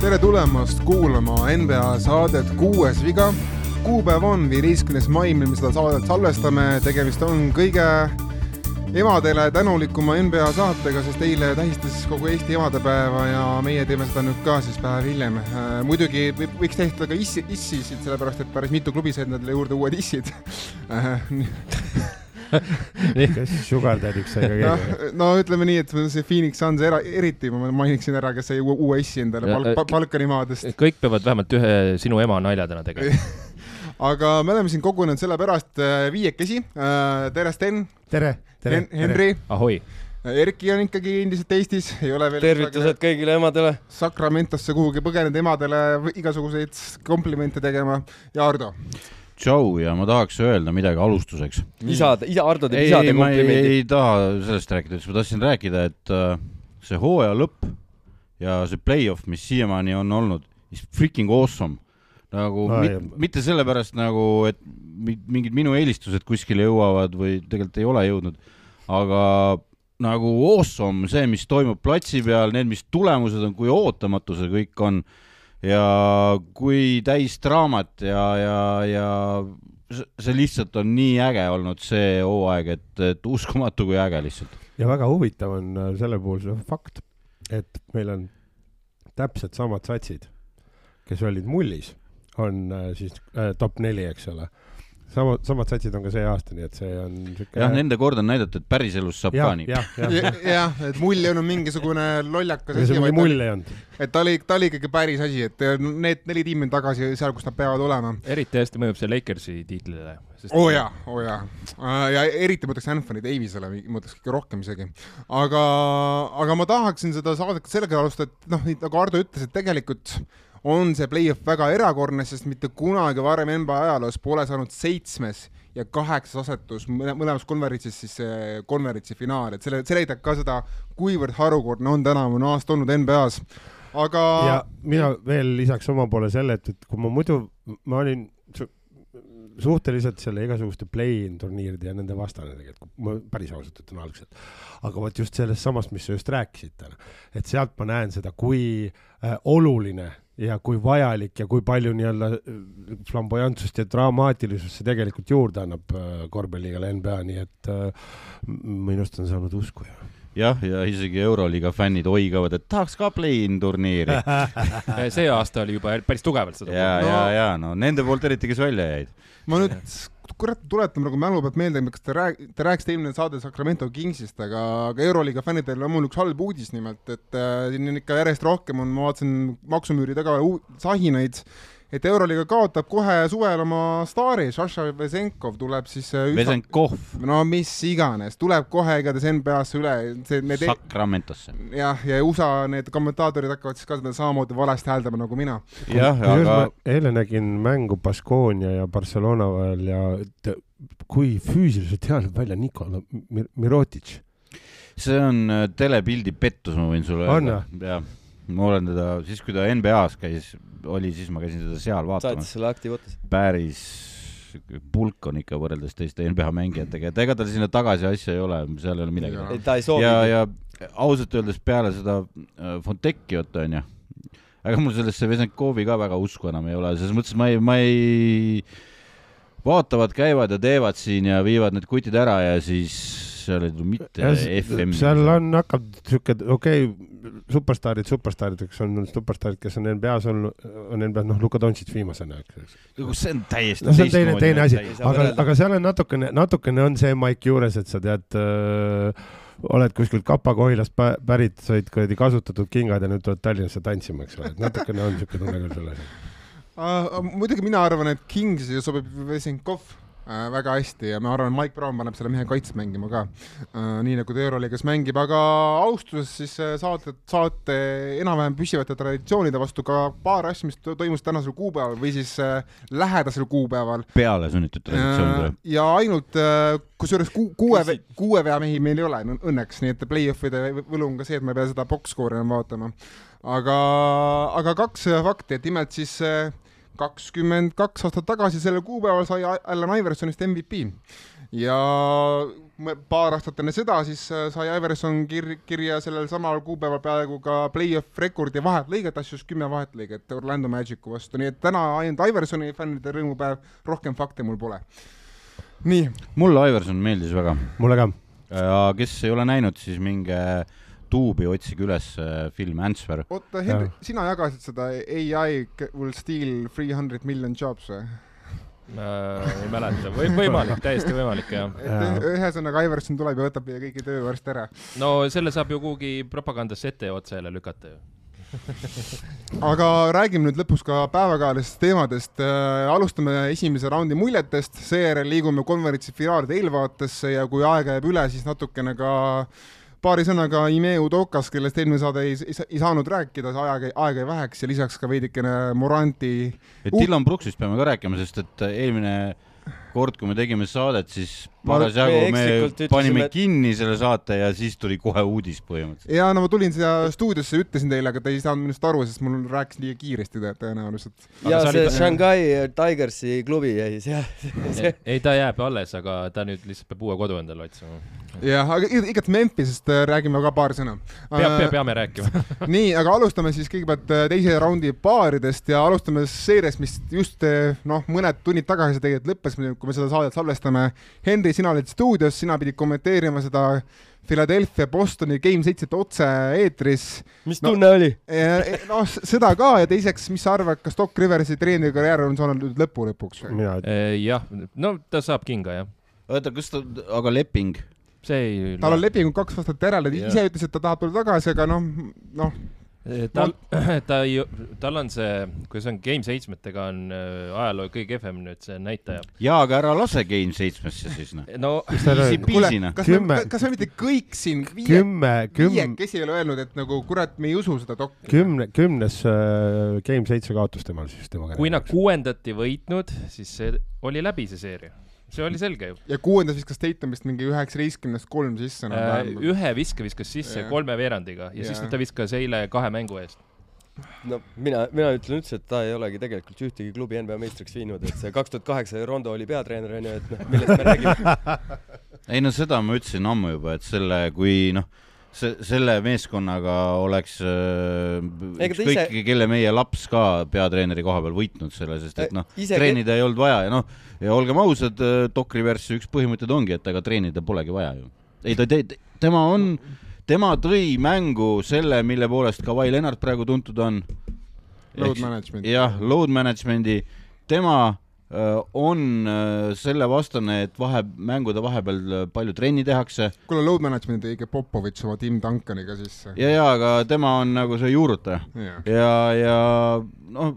tere tulemast kuulama NBA saadet Kuues viga. kuupäev on viieteistkümnes mai, mil me seda saadet salvestame, tegemist on kõige emadele tänulikuma NBA saatega, sest eile tähistas kogu Eesti emadepäeva ja meie teeme seda nüüd ka siis päev hiljem äh,. muidugi võiks tähistada ka issi, issisid, sellepärast et päris mitu klubi said endale juurde uued issid kes Sugar Daddy'ks sai ka keegi? no ütleme nii, et see Phoenix Suns era, eriti ma mainiksin ära, kes sai issi endale Balk, äh, Balkani maadest. kõik peavad vähemalt ühe sinu ema nalja täna tegema aga me oleme siin kogunenud sellepärast äh, viiekesi. Äh, tere, Sten. tere, tere. Henri. ahoi. Erki on ikkagi endiselt Eestis, ei ole veel. tervitused kõigile emadele. Sacramentosse kuhugi põgenenud emadele igasuguseid komplimente tegema ja Ardo tšau ja ma tahaks öelda midagi alustuseks. isad, isa, Ardo teeb isade komplimendi. ei, ei taha sellest rääkida, ma tahtsin rääkida, et uh, see hooaja lõpp ja see play-off, mis siiamaani on olnud, is freaking awesome. nagu ah, mit, mitte sellepärast nagu, et mingid minu eelistused kuskile jõuavad või tegelikult ei ole jõudnud, aga nagu awesome see, mis toimub platsi peal, need, mis tulemused on, kui ootamatu see kõik on ja kui täis draamat ja, ja, ja see lihtsalt on nii äge olnud, see hooaeg, et, et uskumatu kui äge lihtsalt. ja väga huvitav on äh, selle puhul see fakt, et meil on täpselt samad satsid, kes olid mullis, on äh, siis äh, top neli, eks ole sama, samad satsid on ka see aasta, nii et see on siuke. jah, nende kord on näidata, et päriselus saab ja, ka nii. jah, et mull ei olnud mingisugune lollakas asi. mull ei olnud. et ta oli, ta oli ikkagi päris asi, et need neli tiimi on tagasi seal, kus nad peavad olema. eriti hästi mõjub see Lakersi tiitlile. oo oh jaa, oo oh jaa. ja eriti ma ütleks Anthony Davisele, ma ütleks kõige rohkem isegi. aga, aga ma tahaksin seda saadet sellega alustada, et noh, nagu Ardo ütles, et tegelikult on see play-off väga erakordne, sest mitte kunagi varem NBA ajaloos pole saanud seitsmes ja kaheksas asetus mõlemas konverentsis siis konverentsi finaal, et selle, see näitab ka seda, kuivõrd harukordne on tänavune aasta olnud NBA-s. aga. ja mina veel lisaks oma poole selle, et, et kui ma muidu, ma olin suhteliselt selle igasuguste play-in turniiride ja nende vastane tegelikult, ma päris ausalt ütlen algselt. aga vot just sellest samast, mis sa just rääkisid täna, et sealt ma näen seda, kui äh, oluline ja kui vajalik ja kui palju nii-öelda äh, flamboyantsust ja dramaatilisust see tegelikult juurde annab äh, korvpalligale NBA, nii et äh, minust on saanud uskuja jah, ja isegi Euroliiga fännid oigavad, et tahaks ka play-in turniiri see aasta oli juba päris tugevalt seda. ja no,, ja, ja no nende poolt eriti, kes välja jäid. ma nüüd kurat, tuletan praegu mälu pealt meelde, kas te rääg-, te rääkisite eelmine saade Sacramento Kingsist, aga, aga Euroliiga fännidel on mul üks halb uudis nimelt, et äh, siin on ikka järjest rohkem on, ma vaatasin maksumüüri taga sahinaid et Euroliiga kaotab kohe suvel oma staari, Šaša Vesenkov tuleb siis äh, Vesenkov. no mis iganes, tuleb kohe igatahes NBA-sse üle, see need Sacramentosse. jah, ja USA need kommentaatorid hakkavad siis ka seda samamoodi valesti hääldama nagu mina. jah, aga eile nägin mängu Baskonia ja Barcelona vahel ja kui füüsiliselt hea näeb välja Nikola Mirotic. see on äh, telepildi pettus, ma võin sulle öelda. Ma olen teda, siis kui ta NBA-s käis oli, siis ma käisin seda seal vaatamas. saatis selle aktiivootes? päris pulk on ikka võrreldes teiste NBA mängijatega, et ega tal sinna tagasi asja ei ole, seal ei ole midagi. ta ei soovi. ja, ja ausalt öeldes peale seda äh, Fontekiot onju, ega mul sellesse Vesenkovi ka väga usku enam ei ole, selles mõttes ma ei, ma ei, vaatavad, käivad ja teevad siin ja viivad need kutid ära ja siis seal ei tule mitte FM. seal on, hakkab siuke, okei okay,, superstaarid superstaarideks on superstaarid, kes on NBA-s olnud, on NBA-s, noh, Luka Doncic viimasena, eks. see on täiesti no, see on teine, teine asi, aga, aga seal on natukene, natukene on see maik juures, et sa tead äh, oled kuskilt Kapa-Kohilast pärit, said kuradi kasutatud kingad ja nüüd tuled Tallinnasse tantsima, eks ole, et natukene on niisugune tunne küll selles uh,. muidugi mina arvan, et Kingsi sobib Vesenkov äh, väga hästi ja ma arvan, Mike Brown paneb selle mehe kaitse mängima ka äh,, nii nagu ta Euroliigas mängib, aga austuses siis äh, saate, saate enam-vähem püsivate traditsioonide vastu ka paar asja, mis toimus tänasel kuupäeval või siis äh, lähedasel kuupäeval. peale sunnitud traditsioonidele äh,. ja ainult äh, kusjuures ku, kuue, kuue veamehi meil ei ole õnneks, nii et play-off'ide võlu on ka see, et ma ei pea seda box-score'i enam vaatama. aga, aga kaks fakti, et nimelt siis äh, kakskümmend kaks aastat tagasi sellel kuupäeval sai Allan Iversonist MVP ja paar aastat enne seda siis äh, sai Iverson kir-, kirja sellel samal kuupäeval peaaegu ka play-off rekordi vahetlõiget, asjus kümme vahetlõiget Orlando Magicu vastu, nii et täna ainult Iversoni fännide rõõmupäev, rohkem fakte mul pole. nii, mulle Iverson meeldis väga mulle ka. ja kes ei ole näinud, siis minge tuubi, otsige üles äh, film Answer. oota, Henri, sina jagasid seda ai will steal three hundred million jobs või? Äh, ei mäleta, või võimalik, täiesti võimalik jah. Ühesõnaga Iverson tuleb ja võtab meie kõigi töö varsti ära. no selle saab ju kuhugi propagandasse ette ja otsa jälle lükata ju. aga räägime nüüd lõpus ka päevakajalistest teemadest äh,. alustame esimese raundi muljetest, seejärel liigume konverentsi finaalide eelvaatesse ja kui aega jääb üle, siis natukene ka paari sõnaga Ime Udokas, kellest eelmine saade ei, ei, ei saanud rääkida, aega, aega ei väheks ja lisaks ka veidikene Moranti. Dylan Brooksist peame ka rääkima, sest et eelmine kord, kui me tegime saadet, siis parasjagu me me panime et- kinni selle saate ja siis tuli kohe uudis põhimõtteliselt. ja no ma tulin siia stuudiosse, ütlesin teile, aga te ei saanud minust aru, sest mul rääkis liiga kiiresti tõ- tõenäoliselt. Ja see olid- Shanghai Tigersi klubi jäi seal. ei, ta jääb alles, aga ta nüüd lihtsalt peab uue kodu endale otsima. jah, aga iga- igatahes Memphisest äh, räägime ka paar sõna. peab, peab, peame rääkima. nii, aga alustame siis kõigepealt äh, teise raundi paaridest ja alustame seeriast, mis just äh, noh, mõned tunnid tagasi tegelikult lõppes, kui me seda saadet salvestame. Henri, sina olid stuudios, sina pidid kommenteerima seda Philadelphia Bostoni Game seitset otse-eetris. mis No- tunne oli? noh, seda ka ja teiseks, mis sa arvad, kas Doc Riversi treenerikarjäär on saanud nüüd lõpu lõpuks mina, jah, no ta saab kinga jah. oota, kas ta, aga leping? see ei. tal on leping kaks aastat järele, ta ise ütles, et ta tahab tulla tagasi, aga noh, noh, tal, ta ei, tal on see, kui see on Game seitsmetega on äh, ajaloo kõige kehvem nüüd see näitaja. jaa, aga ära lase Game seitsmesse siis noh. no peasy. kuule Piisina., kas me kas me mitte kõik siin viie, kümme, kümme, viiekesi ei ole öelnud, et nagu kurat, me ei usu seda dokki? kümne, kümnes äh, Game seitse kaotus temal siis temaga. kui nad kuuendat ei võitnud, siis see oli läbi see seeria. See oli selge ju. ja kuuendas viskas Tatumist mingi üheksateistkümnest kolm sisse Äh, enam-vähem. ühe viske viskas sisse Jah. kolme veerandiga ja siis Jah. ta viskas eile kahe mängu eest. no mina, mina ütlen üldse, et ta ei olegi tegelikult ühtegi klubi NBA meistriks viinud, et see kaks tuhat kaheksa Rondo oli peatreener onju, et noh, millest me räägime. ei no seda ma ütlesin ammu juba, et selle, kui noh, see, selle meeskonnaga oleks äh, ükskõik ise-, kelle meie laps ka peatreeneri koha peal võitnud selle, sest et noh, ise treenida ei olnud vaja ja noh, ja olgem ausad, Doc Riversi üks põhimõtteid ongi, et ega treenida polegi vaja ju. ei ta tee, tema on, tema tõi mängu selle, mille poolest Kawhi Leonard praegu tuntud on. Load management. jah, load management'i, tema on öö, selle vastane, et vahe, mängude vahepeal öö, palju trenni tehakse. Kuule, load management ikka Popovitš oma Tim Duncaniga sisse. ja, ja aga tema on nagu see juurutaja. Jah, ja, ja noh,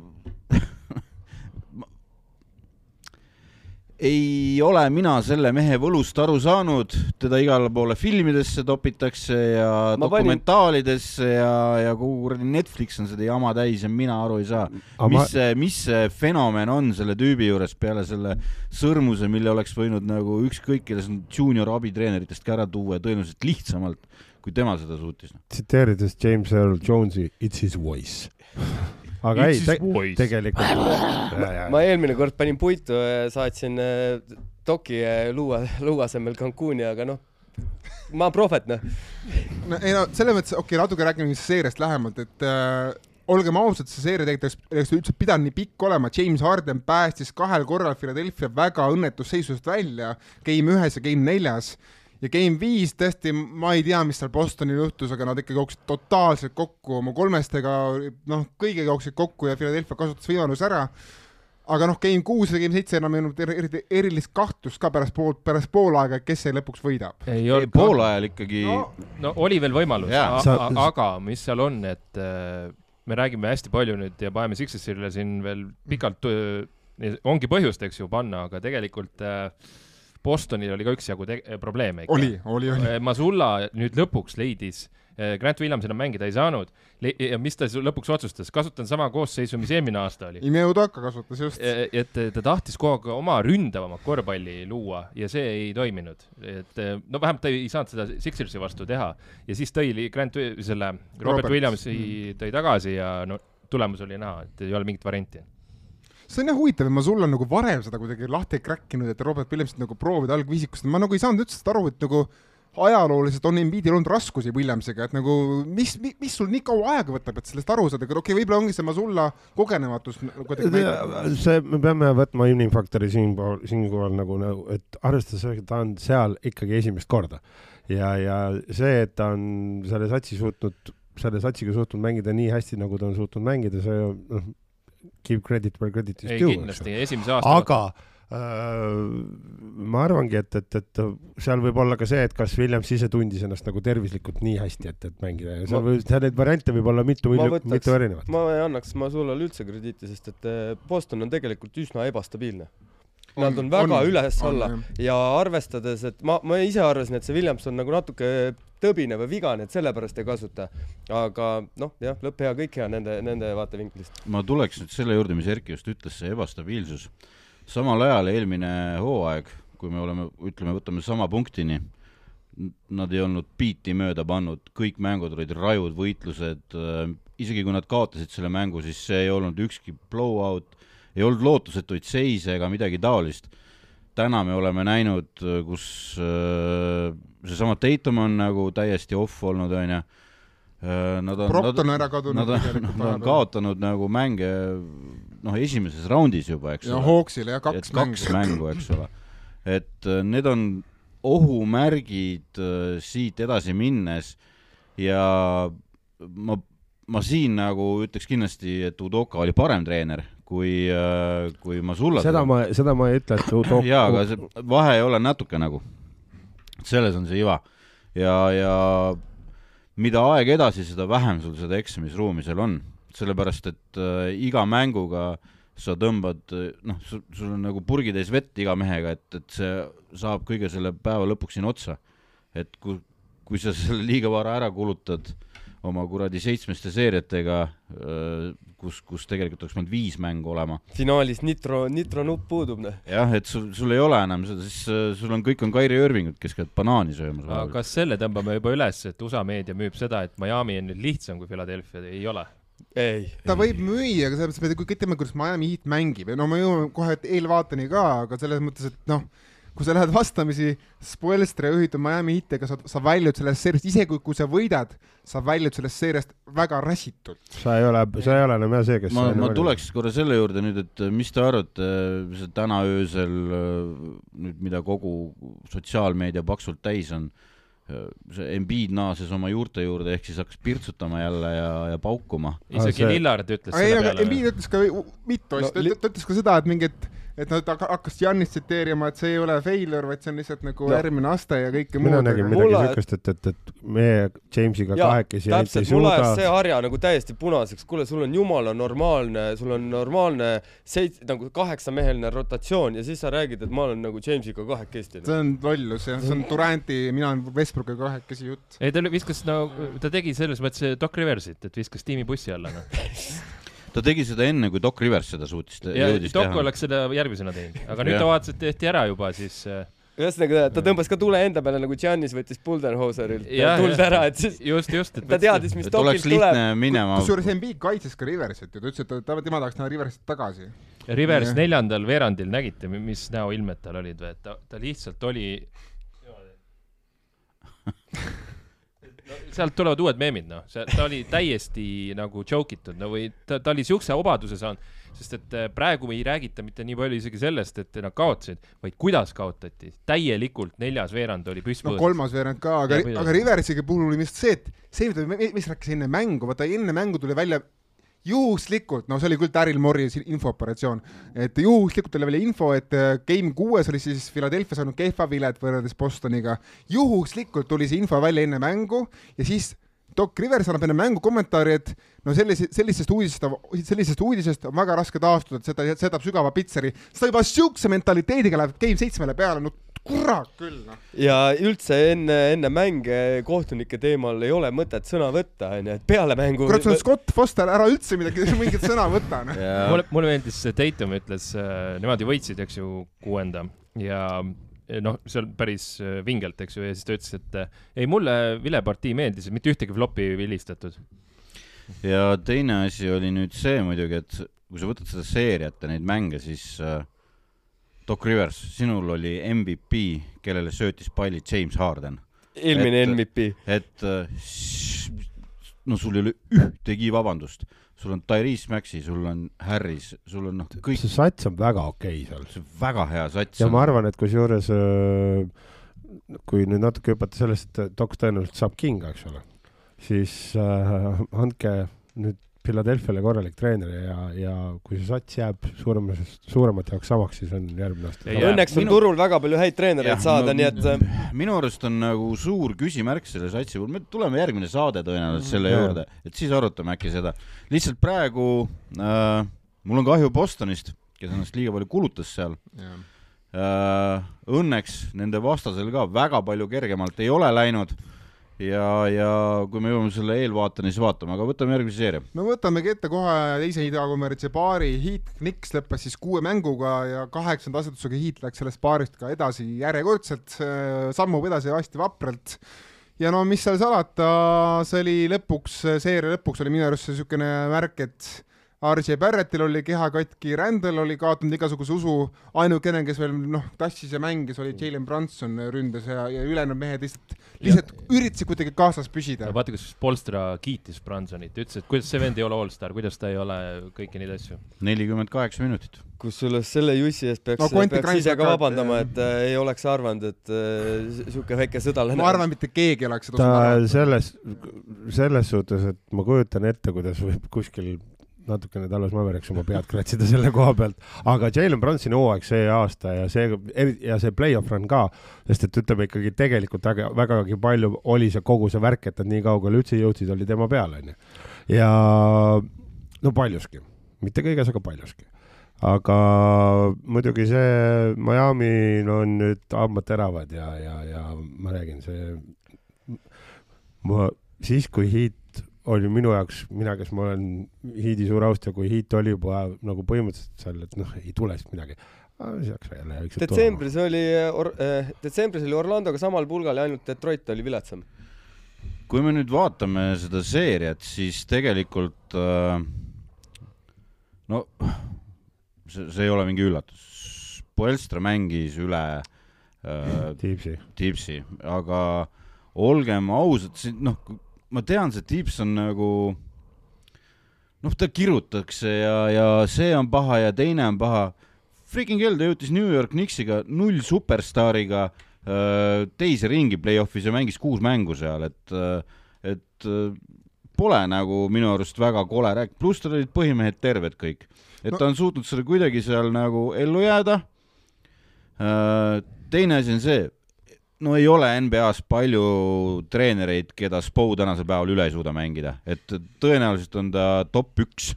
ei ole mina selle mehe võlust aru saanud, teda igale poole filmidesse topitakse ja Ma panin- dokumentaalidesse ja, ja kogu kuradi Netflix on seda jama täis ja mina aru ei saa. Mis ma- see, mis see fenomen on selle tüübi juures peale selle sõrmuse, mille oleks võinud nagu ükskõik kellest juunior abitreeneritest ka ära tuua ja tõenäoliselt lihtsamalt, kui tema seda suutis. tsiteerides James Earl Jones'i It's his voice. aga ei, te, tegelikult. ma eelmine kord panin puitu ja saatsin äh, Doki äh, luua, luua asemel Cancuni, aga noh, ma prohvet noh. no ei no selles mõttes, okei okay,, natuke räägime seeriast lähemalt, et äh, olgem ausad, see seeria tegelikult oleks, oleks üldse pidanud nii pikk olema, James Harden päästis kahel korral Philadelphia väga õnnetus seisusest välja, game ühes ja game neljas ja game viis tõesti, ma ei tea, mis seal Bostonil juhtus, aga nad ikkagi jooksid totaalselt kokku oma kolmestega, noh, kõigega jooksid kokku ja Philadelphia kasutas võimaluse ära aga noh, game kuus ja game seitse enam ei olnud er- eriti erilist kahtlust ka pärast pool, pärast poolaega, et kes see lõpuks võidab. ei olnud pool ajal ikkagi no no oli veel võimalus, Jaa. Sa- aga mis seal on, et äh, me räägime hästi palju nüüd ja paneme Sixersile siin veel pikalt, ongi põhjust, eks ju, panna, aga tegelikult äh, Bostonil oli ka üksjagu te- probleeme oli, oli, oli. Masulla nüüd lõpuks leidis, Grant Williams enam mängida ei saanud ja mis ta siis lõpuks otsustas, kasutan sama koosseisu, mis eelmine aasta oli. Ime Udaka kasutas just. et ta tahtis kogu aeg oma ründavamat korvpalli luua ja see ei toiminud, et no vähemalt ta ei saanud seda Sixersi vastu teha ja siis tõi Grant, selle Robert, Robert. Robert Williamsi tõi tagasi ja no tulemus oli näha, et ei ole mingit varianti. See on jah huvitav, et ma sulle nagu varem seda kuidagi lahti ei kräkkinud, et Robert Williamsit nagu proovida algviisikust, ma nagu ei saanud üldse aru, et nagu ajalooliselt on Embiidil olnud raskusi Williamsiga, et nagu mis, mis, mis sul nii kaua aega võtab, et sellest aru saada, aga okei okay,, võib-olla ongi see Masulla kogenematus kuidagi näitab. see, me peame võtma inimfaktori siinpool, siinkohal nagu, nagu, et arvestades, et ta on seal ikkagi esimest korda. Ja, ja see, et ta on selle satsi suutnud, selle satsiga suutnud mängida nii hästi, nagu ta on suutnud mängida, see noh, give credit where credit is due. kindlasti, esimese aasta aga Äh, ma arvangi, et, et, et seal võib olla ka see, et kas Williams ise tundis ennast nagu tervislikult nii hästi, et, et mängida ja seal võib, seal neid variante võib olla mitu, mitu erinevat. ma ei annaks Masulale üldse krediiti, sest et äh, Boston on tegelikult üsna ebastabiilne. Nad on väga üles-alla ja arvestades, et ma, ma ise arvasin, et see Williams on nagu natuke tõbine või vigane, et sellepärast ei kasuta. aga noh, jah, lõpp hea, kõik hea nende, nende vaatevinklist. ma tuleks nüüd selle juurde, mis Erki just ütles, see ebastabiilsus samal ajal eelmine hooaeg, kui me oleme, ütleme, võtame sama punktini, nad ei olnud biiti mööda pannud, kõik mängud olid rajud võitlused, äh, isegi kui nad kaotasid selle mängu, siis see ei olnud ükski blowout, ei olnud lootusetuid seise ega midagi taolist. Täna me oleme näinud, äh, kus äh, seesama Tatum on nagu täiesti off olnud, on ju Nad on, Brock on ära kadunud. Nad on, nad on kaotanud nagu mänge noh, esimeses raundis juba, eks ja ole. Hawksile jah, kaks mängu. kaks mängu, eks ole. et äh, need on ohumärgid äh, siit edasi minnes ja ma, ma siin nagu ütleks kindlasti, et Udoka oli parem treener kui, äh, kui Masulla. seda ma, seda ma ei ütle, et Udoka. jaa, aga see vahe ei ole natuke nagu. selles on see iva. ja, ja mida aeg edasi, seda vähem sul seda eksimisruumi seal on sellepärast et äh, iga mänguga sa tõmbad, noh, sul on nagu purgitäis vett iga mehega, et, et see saab kõige selle päeva lõpuks siin otsa. et kui, kui sa selle liiga vara ära kulutad oma kuradi seitsmeste seeriatega, äh, kus, kus tegelikult oleks pidanud viis mängu olema. finaalis nitro, nitronupp puudub, noh. jah, et sul, sul ei ole enam seda, siis äh, sul on, kõik on Kairi Irvingud, kes käivad banaani söömas. aga kas selle tõmbame juba üles, et USA meedia müüb seda, et Miami on nüüd lihtsam kui Philadelphia, ei ole? ei. ta võib müüa, aga selles mõttes, me kõik teame, kuidas Miami Heat mängib ja no me jõuame kohe eelvaateni ka, aga selles mõttes, et noh, kui sa lähed vastamisi Spoelstra juhitud Miami Heatiga, sa, sa väljud sellest seeriast, isegi kui, kui sa võidad, sa väljud sellest seeriast väga räsitult. sa ei ole, sa ei ole enam jah see, kes ma, ma tuleks korra selle juurde nüüd, et mis te arvate, see täna öösel nüüd, mida kogu sotsiaalmeedia paksult täis on see Embiid naases oma juurte juurde, ehk siis hakkas pirtsutama jälle ja, ja paukuma. isegi see... Lillard ütles ei, selle peale. Embiid ütles ka mitu asja no,, ta ütles ka seda, et mingit et ta hakkas Giannis tsiteerima, et see ei ole failure, vaid see on lihtsalt nagu no. järgmine aste ja kõike muud. mina nägin midagi mulle... siukest, et, et, et meie Jamesiga kahekesi ainult ei suuda. mul ajas see harja nagu täiesti punaseks, kuule, sul on jumala normaalne, sul on normaalne seit-, nagu kaheksameheline rotatsioon ja siis sa räägid, et ma olen nagu Jamesiga kahekesti. see on lollus jah, see on Duranti, mina olen Westbrookiga kahekesi jutt. ei, ta viskas no, ta tegi selles mõttes Doc Riversit, et viskas tiimi bussi alla noh ta tegi seda enne, kui Doc Rivers seda suutis, jõudis Doc teha. oleks seda järgmisena teinud, aga nüüd ta vaatas, et tehti ära juba, siis äh, ühesõnaga ta tõmbas ka tule enda peale nagu Giannis võttis Buldenhauserilt tuld ära, et siis just, just, et ta teadis, mis Dokilt tuleb. kusjuures Embiid kaitses ka Riversit ju, ta ütles, et ta, tema tahaks näha Riversit tagasi. Rivers ja. neljandal veerandil nägite, mis näoilmed tal olid või, et ta, ta lihtsalt oli sealt tulevad uued meemid, noh, see, ta oli täiesti nagu joke itud, no või ta, ta oli siukse obaduse saanud, sest et äh, praegu ei räägita mitte nii palju isegi sellest, et nad kaotasid, vaid kuidas kaotati. täielikult neljas veerand oli püspõõs. no kolmas veerand ka, aga, aga Riversiga puhul oli vist see, et see, mida, mis rääkis enne mängu, vaata enne mängu tuli välja juhuslikult, no see oli küll Daryl Morri infooperatsioon, et juhuslikult tuli välja info, et äh, Game kuues oli siis Philadelphia saanud kehva vilet võrreldes Bostoniga. juhuslikult tuli see info välja enne mängu ja siis Doc Rivers annab enne mängu kommentaari, et no sellise, sellisest uudisest, sellisest uudisest on väga raske taastuda, et seda, seda sügava pitseri, seda juba siukse mentaliteediga läheb Game seitsmele peale, no kurat küll, noh. ja üldse enne, enne mänge kohtunike teemal ei ole mõtet sõna võtta, onju, et peale mängu. kurat, sul on Scott Foster, ära üldse midagi, mingit sõna võta, noh. mulle, mulle meeldis, Tatum ütles, äh, nemad ju võitsid, eks ju, kuuenda ja noh, seal päris äh, vingelt, eks ju, ja siis ta ütles, et äh, ei, mulle vilepartii meeldis, mitte ühtegi flopi vilistatud. ja teine asi oli nüüd see muidugi, et kui sa võtad seda seeriat ja neid mänge, siis äh, Doc Rivers, sinul oli MVP, kellele söötis palli James Harden. eelmine et, MVP. et äh, no sul ei ole ühtegi vabandust sul on Tyrese Maxi, sul on Harris, sul on noh, kõik. see sats on väga okei okay seal. see on väga hea sats. ja on. ma arvan, et kusjuures äh, kui nüüd natuke hüpata sellest, et Doc tõenäoliselt saab kinga, eks ole, siis äh, andke nüüd Philadelphia'le korralik treener ja, ja kui see sats jääb suuremas, suuremate jaoks samaks, siis on järgmine aasta. Õnneks on minu... turul väga palju häid treenereid saada no,, nii et. Äh, minu arust on nagu suur küsimärk selle satsi puhul, me tuleme järgmine saade tõenäoliselt selle ja. juurde, et siis arutame äkki seda. lihtsalt praegu äh, mul on kahju Bostonist, kes ennast liiga palju kulutas seal. Äh, õnneks nende vastasel ka väga palju kergemalt ei ole läinud ja, ja kui me jõuame selle eelvaateni, siis vaatame, aga võtame järgmise seeria. no võtamegi ette kohe teise idakonverentsi paari, Heat Knicks lõppes siis kuue mänguga ja kaheksanda asetusega Heat läks sellest paarist ka edasi järjekordselt, sammub edasi hästi vapralt ja no mis seal salata, see oli lõpuks, seeria lõpuks oli minu arust niisugune märk, et RJ Barrettil oli keha katki, Randall oli kaotanud igasuguse usu, ainukene, kes veel noh, tassis ja mängis, oli Jalen Brunson ründes ja, ja ülejäänud mehed lihtsalt, lihtsalt üritasid kuidagi kaasas püsida. vaata, kuidas Polstra kiitis Brunsonit, ütles, et kuidas see vend ei ole allstar, kuidas ta ei ole kõiki neid asju. nelikümmend kaheksa minutit. kusjuures selle Jussi eest peaks no,, peaks ise ka vabandama, et äh, ei oleks arvanud, et äh, sihuke väike sõdalane. ma arvan, mitte keegi ei oleks seda ta selles, selles suhtes, et ma kujutan ette, kuidas võib kuskil natukene Dallas Mavericks oma pead kratsida selle koha pealt, aga Jalen Brunsoni hooaeg see aasta ja see ja see play-off run ka, sest et ütleme ikkagi tegelikult väga, vägagi palju oli see kogu see värk, et nad nii kaugele üldse jõudsid, oli tema peal, onju. ja no paljuski, mitte kõiges, aga paljuski. aga muidugi see Miami'l on nüüd hambad teravad ja, ja, ja ma räägin, see ma siis, kui Heat oli minu jaoks, mina, kes ma olen Hiidi suur austaja, kui Hiit oli juba nagu põhimõtteliselt seal, et noh, ei tule siit midagi. detsembris oli äh, detsembris oli Orlandoga samal pulgal ja ainult Detroit oli viletsam. kui me nüüd vaatame seda seeriat, siis tegelikult äh, no see, see ei ole mingi üllatus. Poelstra mängis üle äh, Tiipsi, Tiipsi, aga olgem ausad, siin noh ma tean, see Tiips on nagu noh, ta kirutakse ja, ja see on paha ja teine on paha. Freaking hell, ta jõutis New York Knicksiga null superstaariga äh, teise ringi play-off'is ja mängis kuus mängu seal, et, äh, et äh, pole nagu minu arust väga kole rääkida, pluss tal olid põhimehed terved kõik. et no. ta on suutnud selle kuidagi seal nagu ellu jääda. teine asi on see no ei ole NBA-s palju treenereid, keda Spo tänasel päeval üle ei suuda mängida, et tõenäoliselt on ta top üks.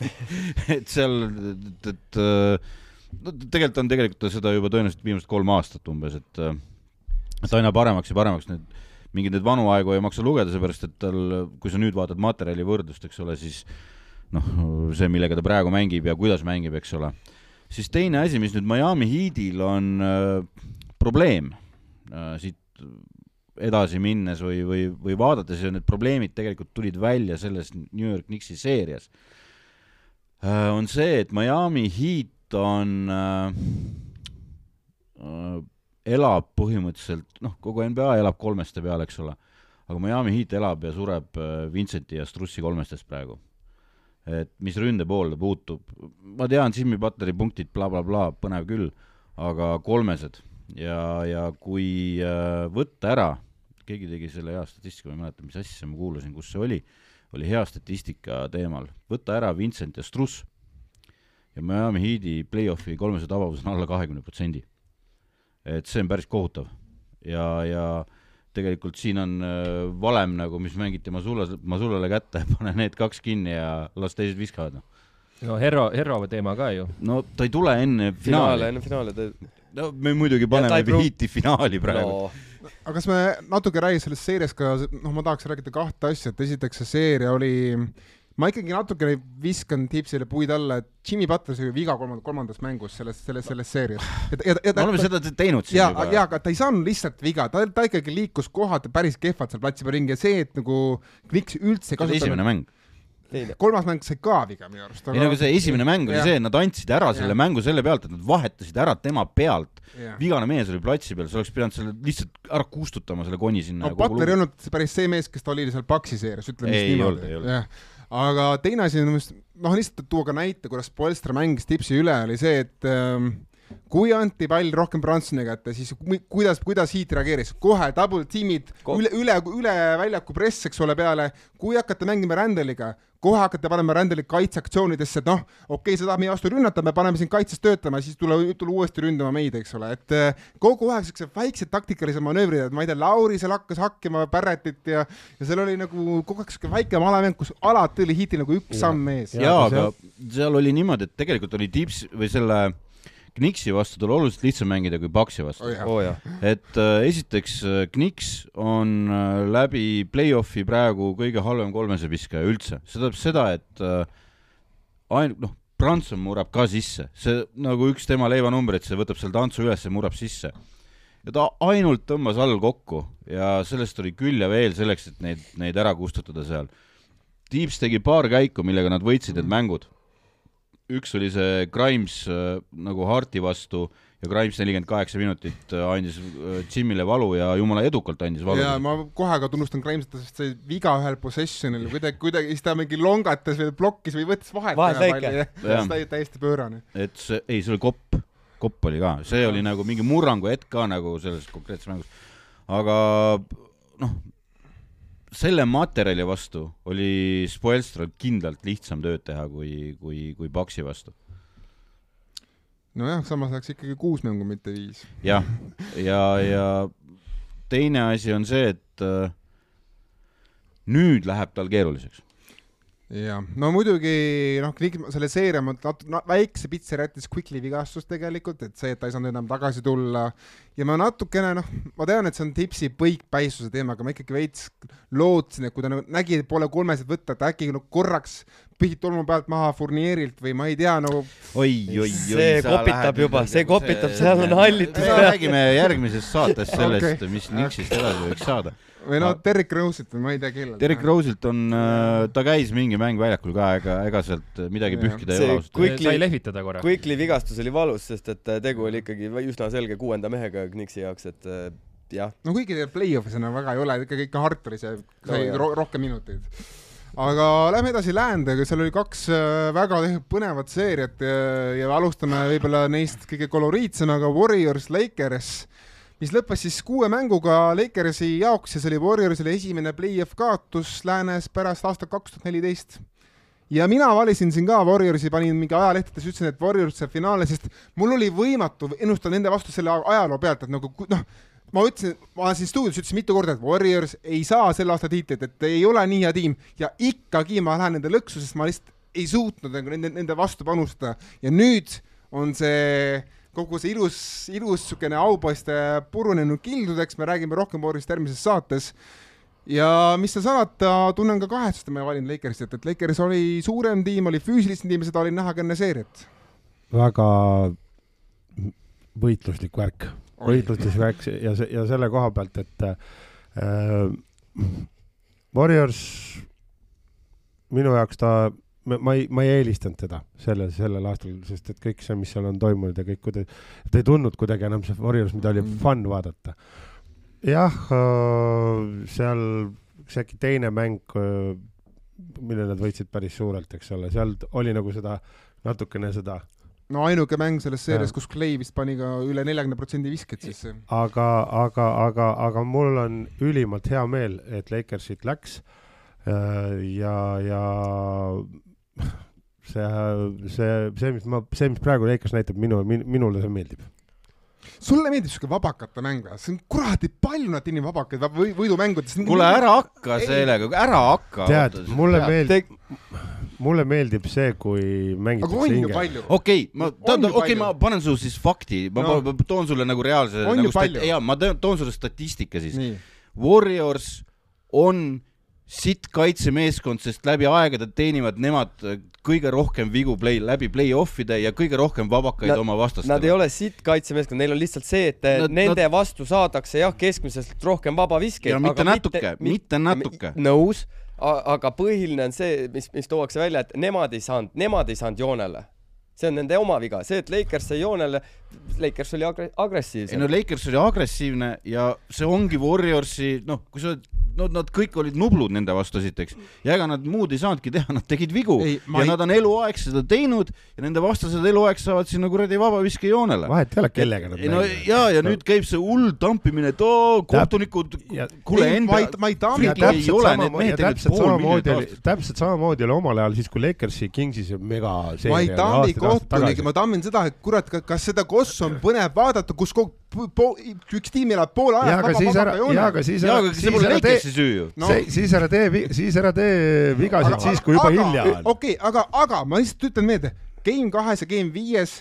Et seal, et, et no tegelikult on tegelikult seda juba tõenäoliselt viimased kolm aastat umbes, et et aina paremaks ja paremaks need mingeid neid vanu aegu ei maksa lugeda, seepärast et tal, kui sa nüüd vaatad materjali võrdlust, eks ole, siis noh, see, millega ta praegu mängib ja kuidas mängib, eks ole, siis teine asi, mis nüüd Miami Heatil on äh, probleem siit edasi minnes või, või, või vaadates ja need probleemid tegelikult tulid välja selles New York Knicksi seerias äh,, on see, et Miami Heat on äh,, äh, elab põhimõtteliselt, noh, kogu NBA elab kolmeste peal, eks ole, aga Miami Heat elab ja sureb äh, Vincenti ja Strussi kolmestest praegu. et mis ründe poolde puutub, ma tean, Jimmy Butleri punktid blablabla bla, bla, põnev küll, aga kolmesed ja, ja kui äh, võtta ära, keegi tegi selle hea statistika, ma ei mäleta, mis asja ma kuulasin, kus see oli, oli hea statistika teemal, võtta ära Vincent ja Struss ja Miami Heat'i play-off'i kolmese tabavus on alla kahekümne protsendi. et see on päris kohutav ja, ja tegelikult siin on äh, valem nagu, mis mängiti Masula, Masulale kätte, pane need kaks kinni ja las teised viskavad, noh no Herro, Herro teema ka ju. no ta ei tule enne finaali, finaali. enne finaali ta no me muidugi paneme Heati finaali praegu. No.. aga kas me natuke räägi sellest seeriast ka, noh, ma tahaks rääkida kahte asja, et esiteks see seeria oli, ma ikkagi natukene viskan Tipsile puid alla, et Jimmy Butler sai viga kolmandas, kolmandas mängus selles, selles, selles seerias. me oleme seda teinud siin ja, juba. jaa, aga ta ei saanud lihtsalt viga, ta, ta ikkagi liikus kohati päris kehvalt seal platsi peal ringi ja see, et nagu Knicks üldse ei kasutanud esimene mäng kolmas mäng sai ka viga minu arust aga.... ei no aga see esimene mäng oli ja. see, et nad andsid ära selle ja. mängu selle pealt, et nad vahetasid ära tema pealt. vigane mees oli platsi peal, sa oleks pidanud selle lihtsalt ära kustutama, selle koni sinna. no Butler ei olnud päris see mees, kes ta oli seal Paxi seerias, ütleme siis niimoodi. aga teine asi on minu meelest, noh, lihtsalt tuua ka näite, kuidas Polstra mängis tipsi üle, oli see, et ähm, kui anti pall rohkem Bransoni kätte, siis kuidas, kuidas Heat reageeris? kohe double team'id Ko üle, üle, üle väljaku press, eks ole, peale. kui hakata mängima Randaliga, kohe hakata panema Randali kaitseaktsioonidesse, et noh, okei okay,, sa tahad meie vastu rünnata, me paneme sind kaitses töötama, siis tule, tule uuesti ründama meid, eks ole, et eh, kogu aeg siuksed väiksed taktikalised manöövrid, et ma ei tea, Lauri seal hakkas hakkima Barrettit ja, ja seal oli nagu kogu aeg siuke väike malamäng, kus alati oli Heatil nagu üks ja. samm ees. jaa, aga seal oli niimoodi, et tegelikult oli tips või selle Knixi vastu tal oluliselt lihtsam mängida kui Paxi vastu oh,. Oh, et äh, esiteks äh, Knix on äh, läbi play-off'i praegu kõige halvem kolmeseviskaja üldse, see tähendab seda, et äh, ainult noh, Branson murrab ka sisse, see nagu üks tema leivanumbreid, see võtab selle tantsu üles ja murrab sisse. ja ta ainult tõmbas all kokku ja sellest oli küll ja veel selleks, et neid, neid ära kustutada seal. Tiips tegi paar käiku, millega nad võitsid need mängud üks oli see Grimes äh, nagu Harti vastu ja Grimes nelikümmend kaheksa minutit äh, andis äh, Jimile valu ja jumala edukalt andis valu. ja ma kohe ka tunnustan Grimes'it, sest see viga ühel possession'il kuidagi, kuidagi, siis ta mingi longatas või blokkis või võttis vahet. vahetlõike. see oli täiesti pöörane. et see, ei, see oli kopp, kopp oli ka, see oli nagu mingi murrangu hetk ka nagu selles konkreetses mängus. aga noh, selle materjali vastu oli Spoelstral kindlalt lihtsam tööd teha kui, kui, kui Paksi vastu. nojah, samas läks ikkagi kuus mängu, mitte viis. jah, ja, ja teine asi on see, et äh, nüüd läheb tal keeruliseks jah, no muidugi noh, selle seeria ma nat-, väikse pitser jättis Quickly vigastus tegelikult, et see, et ta ei saanud enam tagasi tulla ja ma natukene noh, ma tean, et see on tipsi põikpäissuse teema, aga ma ikkagi veits lootsin, et kui ta nagu nägi, et pole kolmesid võtta, et äkki no korraks pihid tolmu pealt maha Fournierilt või ma ei tea, no oi, oi, oi, see kopitab juba, see kopitab, seal on hallitus. räägime järgmises saates sellest okay., mis Nixist edasi võiks saada või no Derek Rose'ilt või ma ei tea kellelt. Derek Rose'ilt on äh,, ta käis mingi mäng väljakul ka, ega, ega sealt midagi ja. pühkida ei ole ausalt öeldes. sai lehvitada korra. Quickly vigastus oli valus, sest et äh, tegu oli ikkagi üsna selge kuuenda mehega Knicksi jaoks, et äh, jah. no kuigi play-off'is enam väga ei ole, ikkagi ikka Harteri see sai no, ro rohkem minuteid aga lähme edasi läände, seal oli kaks äh, väga põnevat seeriat ja, ja alustame võib-olla neist kõige koloriitsemaga Warriors Lakers mis lõppes siis kuue mänguga Lakersi jaoks ja see oli Warriorsile esimene play-off kaotus läänes pärast aastat kaks tuhat neliteist. ja mina valisin siin ka Warriorsi, panin mingi ajalehtedes, ütlesin, et Warriors saab finaali, sest mul oli võimatu ennustada nende vastu selle ajaloo pealt, et nagu noh, ma ütlesin, ma siin stuudios ütlesin mitu korda, et Warriors ei saa sel aastal tiitlit, et ei ole nii hea tiim ja ikkagi ma lähen nende lõksu, sest ma lihtsalt ei suutnud nagu nende, nende vastu panustada ja nüüd on see kogu see ilus, ilus niisugune aupoiste purunenud kildudeks, me räägime rohkem Warriorist järgmises saates. ja mis seal salata, tunnen ka kahetsust, et ma ei valinud Lakersit, et Lakers oli suurem tiim, oli füüsilisem tiim ja seda oli näha ka enne seeriat. väga võitluslik värk, võitluslik värk ja see, ja selle koha pealt, et äh, Warriors minu jaoks ta ma ei, ma ei eelistanud teda sellel, sellel aastal, sest et kõik see, mis seal on toimunud ja kõik kuidagi, ta ei tundnud kuidagi enam see Warriors, mida oli mm. fun vaadata. jah, äh, seal see äkki teine mäng, äh, mille nad võitsid päris suurelt, eks ole, seal oli nagu seda, natukene seda no ainuke mäng selles seerias, kus Clay vist pani ka üle neljakümne protsendi visket sisse. aga, aga, aga, aga mul on ülimalt hea meel, et Lakersit läks äh, ja, ja see, see, see, mis ma, see, mis praegu Lakers näitab minu min,, minule see meeldib sulle meeldib siuke vabakate mäng või? see on kuradi palju nad inimesi vabakaid või, võidumängudes. kuule, ära hakka sellega, ära hakka. tead, mulle meeldib, mulle meeldib see, kui mängitakse hinge. okei, ma, okei okay,, ma panen sulle siis fakti, ma no. toon sulle nagu reaalse. nagu jaa, ma toon sulle statistika siis. Warriors on sitt kaitsemeeskond, sest läbi aegade teenivad nemad kõige rohkem vigu play, läbi play-off'ide ja kõige rohkem vabakaid nad, oma vastastele. Nad ei ole sitt kaitsemeeskond, neil on lihtsalt see, et nad, nende nad... vastu saadakse jah, keskmiselt rohkem vabaviskeid. ja mitte natuke, mitte, mitte natuke. nõus aga põhiline on see, mis, mis tuuakse välja, et nemad ei saanud, nemad ei saanud joonele see on nende oma viga, see, et Lakers sai joonele, Lakers oli agre agressiivsem. ei no Lakers oli agressiivne ja see ongi Warriorsi, noh, kui sa oled no nad kõik olid nublud nende vastu esiteks ja ega nad muud ei saanudki teha, nad tegid vigu ei, ja ei... nad on eluaeg seda teinud ja nende vastased eluaeg saavad sinna kuradi vabaviskejoonele. vahet ei ole, kellega nad no, mängivad. ja, ja no. nüüd käib see hull tampimine, et oo, kohtunikud, kuule enda. ma ei tambi. täpselt samamoodi, täpselt samamoodi oli, täpselt samamoodi oli omal ajal siis, kui Lakersi Kingsis mega ma ei tambi kohtunikke, ma tammin seda, et kurat, kas seda kossu on põnev vaadata, kus üks tiim elab poole aja vaba, vaba, vaba joone. jaa, aga siis ära, siis ära tee, no. siis ära tee, siis ära tee vigasid aga, siis, kui juba aga, hilja on. okei okay,, aga, aga ma lihtsalt ütlen meelde, Game kahes ja Game viies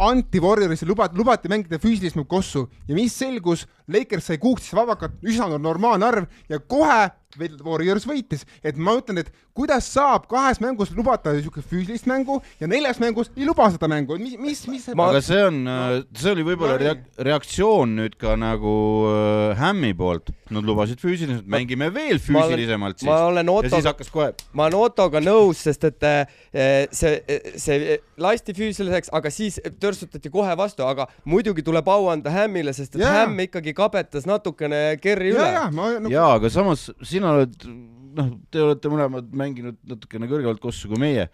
anti Warriorisse lubati, lubati mängida füüsilist kossu ja mis selgus, Lakers sai kuusteist vabakat, üsna normaalne arv ja kohe Warriors võitis, et ma ütlen, et kuidas saab kahes mängus lubada niisugust füüsilist mängu ja neljas mängus ei luba seda mängu, mis, mis, mis see aga see on no., see oli võib-olla reak-, reaktsioon nüüd ka nagu äh, Hämmi poolt, nad lubasid füüsiliselt, mängime veel füüsilisemalt siis. ma olen Otto, ja siis hakkas kohe. ma olen Ottoga nõus, sest et äh, see, see lasti füüsiliseks, aga siis törtsutati kohe vastu, aga muidugi tuleb au anda Hämmile, sest et yeah. Hämm ikkagi kabetas natukene Kerri üle. jaa, aga samas siin sina oled, noh, te olete mõlemad mänginud natukene kõrgemalt kossu kui meie.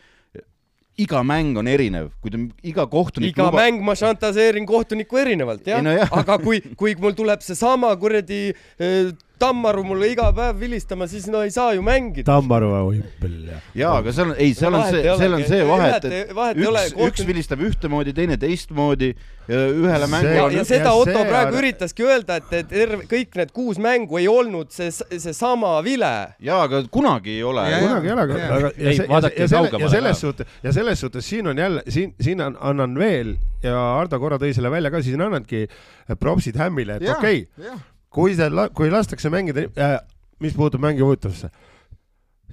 Iga mäng on erinev, kui ta iga kohtunik iga luba... mäng ma šantaseerin kohtunikku erinevalt jah. No,, aga kui, kui mul tuleb seesama kuradi äh, Tammaru mulle iga päev vilistama, siis no ei saa ju mängida. Tammaru Oimpel ja. aga seal on, ei, seal on see, seal on see vahe, et, üks, üks vilistab ühtemoodi, teine teistmoodi ja ühele mängule ja, ja seda ja Otto praegu on... üritaski öelda, et, et terve, kõik need kuus mängu ei olnud see, seesama vile. jaa, aga kunagi ei ole. kunagi ei ole, aga ja, ja, ja, selle, ja selles suhtes, ja selles suhtes siin on jälle, siin, siin on, annan veel ja Ardo korra tõi selle välja ka, siis annangi propsid Hämmile, et okei okay, kui see, kui lastakse mängida äh,, mis puutub mängu huvitavusse,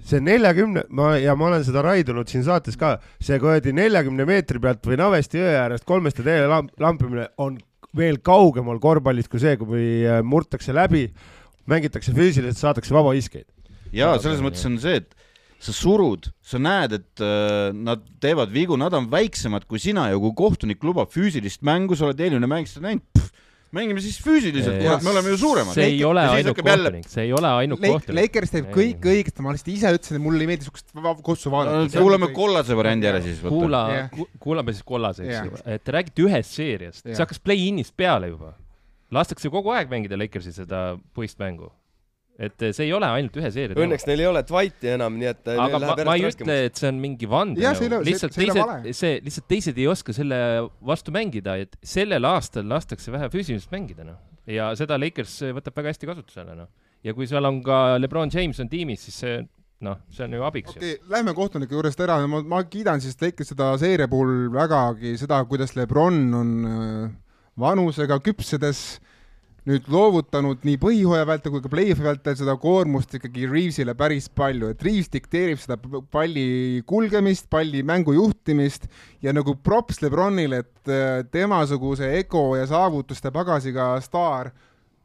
see neljakümne, ma ja ma olen seda raidunud siin saates ka, see kuradi neljakümne meetri pealt või Navesti jõe äärest kolmeste teele lamp, lampimine on veel kaugemal korvpallist kui see, kui äh, murtakse läbi, mängitakse füüsiliselt, saadakse vabaviskeid. ja selles mõttes on see, et sa surud, sa näed, et äh, nad teevad vigu, nad on väiksemad kui sina ja kui kohtunik lubab füüsilist mängu, sa oled eelmine mäng seda näinud mängime siis füüsiliselt, kurat, me oleme ju suuremad. see ei ole ainult kohtunik, see ei ole ainult kohtunik. Lakers teeb kõik õigesti, ma lihtsalt ise ütlesin, et mulle ei meeldi siukest kossu vaadata. kuulame kollase variandi ära siis. kuula, kuulame siis kollase, eks ju. et te räägite ühest seeriast, see hakkas play-in'ist peale juba. lastakse kogu aeg mängida Lakersi seda puistmängu et see ei ole ainult ühe seeria teema. Õnneks neil ei ole Dwighti enam, nii et aga ma, ma ei ütle, et see on mingi vandenõu, lihtsalt see, teised, see, lihtsalt teised ei oska selle vastu mängida, et sellel aastal lastakse vähe füüsiliselt mängida, noh. ja seda Lakers võtab väga hästi kasutusele, noh. ja kui seal on ka Lebron James on tiimis, siis see noh, see on ju abiks okay, ju. Lähme kohtunike juurest ära, ma, ma kiidan siis Lakers seda seeria puhul vägagi seda, kuidas Lebron on äh, vanusega küpsedes äh, nüüd loovutanud nii põhihooaja vältel kui ka play-off'i vältel seda koormust ikkagi Reavesile päris palju, et Reaves dikteerib seda palli kulgemist, palli mängu juhtimist ja nagu props Lebronile, et äh, temasuguse ego ja saavutuste pagasiga staar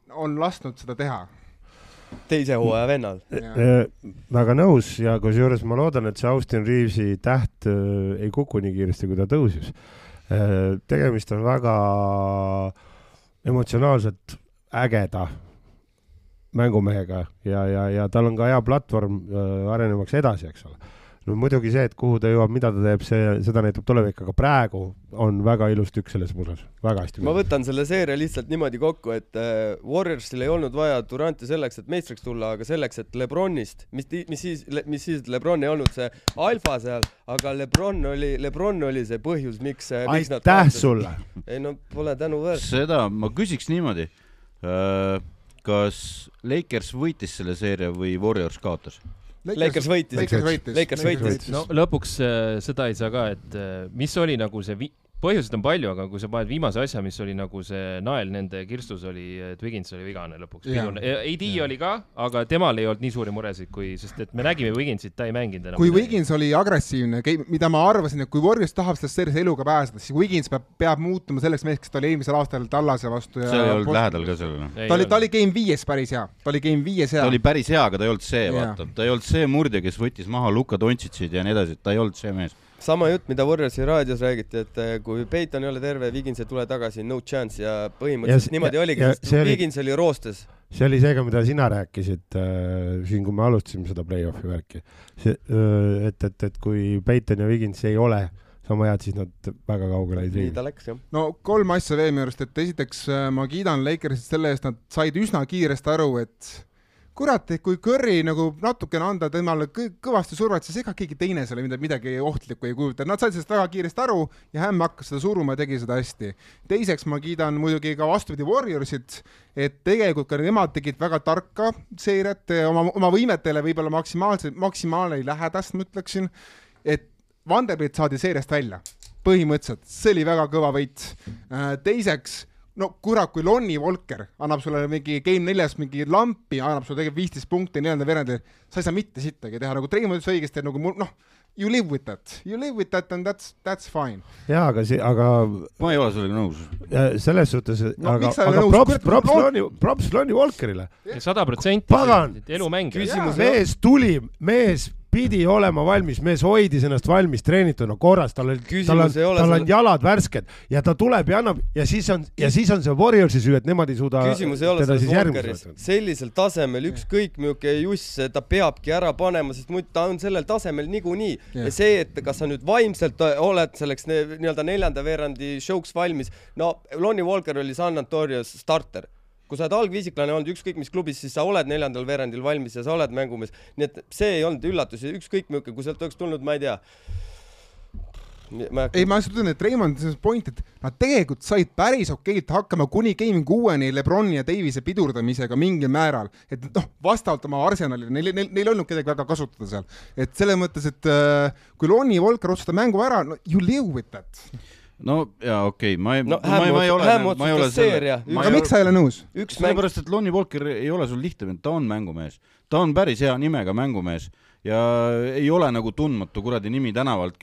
on lasknud seda teha teise hooaja vennal. Äh, väga nõus ja kusjuures ma loodan, et see Austin Reavesi täht äh, ei kuku nii kiiresti, kui ta tõusis. tegemist on väga emotsionaalselt ägeda mängumehega ja, ja, ja tal on ka hea platvorm äh, arenemaks edasi, eks ole. no muidugi see, et kuhu ta jõuab, mida ta teeb, see, seda näitab tulevik, aga praegu on väga ilus tükk selles pusles, väga hästi. ma võtan selle seeria lihtsalt niimoodi kokku, et äh, Warriorsil ei olnud vaja Duranti selleks, et meistriks tulla, aga selleks, et Lebronist, mis, mis siis, mis siis, et Lebron ei olnud see alfa seal, aga Lebron oli, Lebron oli see põhjus, miks, äh, miks aitäh sulle! ei no pole tänuväärt. seda ma küsiks niimoodi kas Lakers võitis selle seeria või Warriors kaotas? Lakers võitis. Lakers võitis. Lakers võitis. no lõpuks äh, seda ei saa ka, et äh, mis oli nagu see vi-, põhjuseid on palju, aga kui sa paned viimase asja, mis oli nagu see nael nende kirstus oli, et Wiggins oli vigane lõpuks. AD yeah. oli ka, aga temal ei olnud nii suuri muresid, kui, sest et me nägime Wigginsit, ta ei mänginud enam. kui Wiggins oli agressiivne, mida ma arvasin, et kui Warriors tahab sellest seeriast eluga pääseda, siis Wiggins peab, peab muutuma selleks meheks, kes ta oli eelmisel aastal Tallase vastu ja seal ei olnud lähedal ka sellele. ta oli, ta oli game viies päris hea, ta oli game viies hea ta oli. päris hea, aga ta ei olnud see, vaata, ta ei olnud see murdja, kes võttis maha Luka Dontšitsid ja nii edasi, ta ei olnud see mees. Sama jutt, mida Warriorsi raadios räägiti, et eh, kui Peiton ei ole terve, Wiggins ei tule tagasi, no chance ja Ja põhimõtteliselt s- niimoodi ja- oligi ja, sest oli- Wiggins oli roostes. see oli see ka, mida sina rääkisid äh, siin, kui me alustasime seda play-off'i värki. see, et, et, et kui Peiton ja Wiggins ei ole sama head, siis nad väga kaugele ei nii trii ta. läks jah. no kolm asja veel minu arust, et esiteks äh, ma kiidan Lakersit selle eest, nad said üsna kiiresti aru, et kurat, et kui Curry nagu natukene anda temale kõ kõvasti survet, siis ega keegi teine selle mida- midagi ohtlikku ei kujuta, nad said sellest väga kiiresti aru ja Hämm hakkas seda suruma ja tegi seda hästi. teiseks ma kiidan muidugi ka vastupidi Warriorsit, et tegelikult ka nemad tegid väga tarka seeriat oma, oma võimetele võib-olla maksimaalselt, maksimaalne lähedast, ma ütleksin, et Vanderbilt saadi seeriast välja, põhimõtteliselt, see oli väga kõva võit. teiseks, no kurat, kui Lonnie Walker annab sulle mingi game neljas mingi lampi, annab sulle tegelikult viisteist punkti neljandal veerandil, sa ei saa mitte sittagi teha, nagu Treimond ütles õigesti, et nagu mul noh, you live with that, you live with that and that's, that's fine. jaa, aga see, aga ma ei ole sellega nõus. selles suhtes, No aga, aga nõus? props, props Lon- Lonnie, props Lonnie Walkerile. sada protsenti Pagan!. Küsimus- mees tuli, mees pidi olema valmis, mees hoidis ennast valmis treenituna korras, tal Küsimus tal on, ei ole tal on jalad värsked ja ta tuleb ja annab ja siis on ja siis on see Warriorsi süü, et nemad ei suuda küsimus ei ole selles Walkeris. sellisel tasemel ükskõik milline juss ta peabki ära panema, sest muidu ta on sellel tasemel niikuinii. Jah. ja see, et kas sa nüüd vaimselt oled selleks nii-öelda neljanda veerandi show'ks valmis, no Lonnie Walker oli San Antonios starter kui sa oled algviisiklane olnud ükskõik mis klubis, siis sa oled neljandal veerandil valmis ja sa oled mängumees, nii et see ei olnud üllatus ja ükskõik milline, kui sealt oleks tulnud, ma ei tea. ei, ma lihtsalt ütlen, et Raymond, see point, et nad tegelikult said päris okeilt hakkama kuni Game kuueni Lebroni ja Davise pidurdamisega mingil määral, et noh, vastavalt oma arsenalile, neil, neil, neil ei olnud kedagi väga kasutada seal, et selles mõttes, et äh, kui Lonnie Walker otsustab mängu ära, no you live with that. No jaa, okei okay., ma ei No ma, ma, ma ei ole, ma ei ole ma aga ei miks sa ei ole nõus? sellepärast, et Lonnie Walker ei ole sul lihtne, ta on mängumees, ta on päris hea nimega mängumees ja ei ole nagu tundmatu kuradi nimi tänavalt,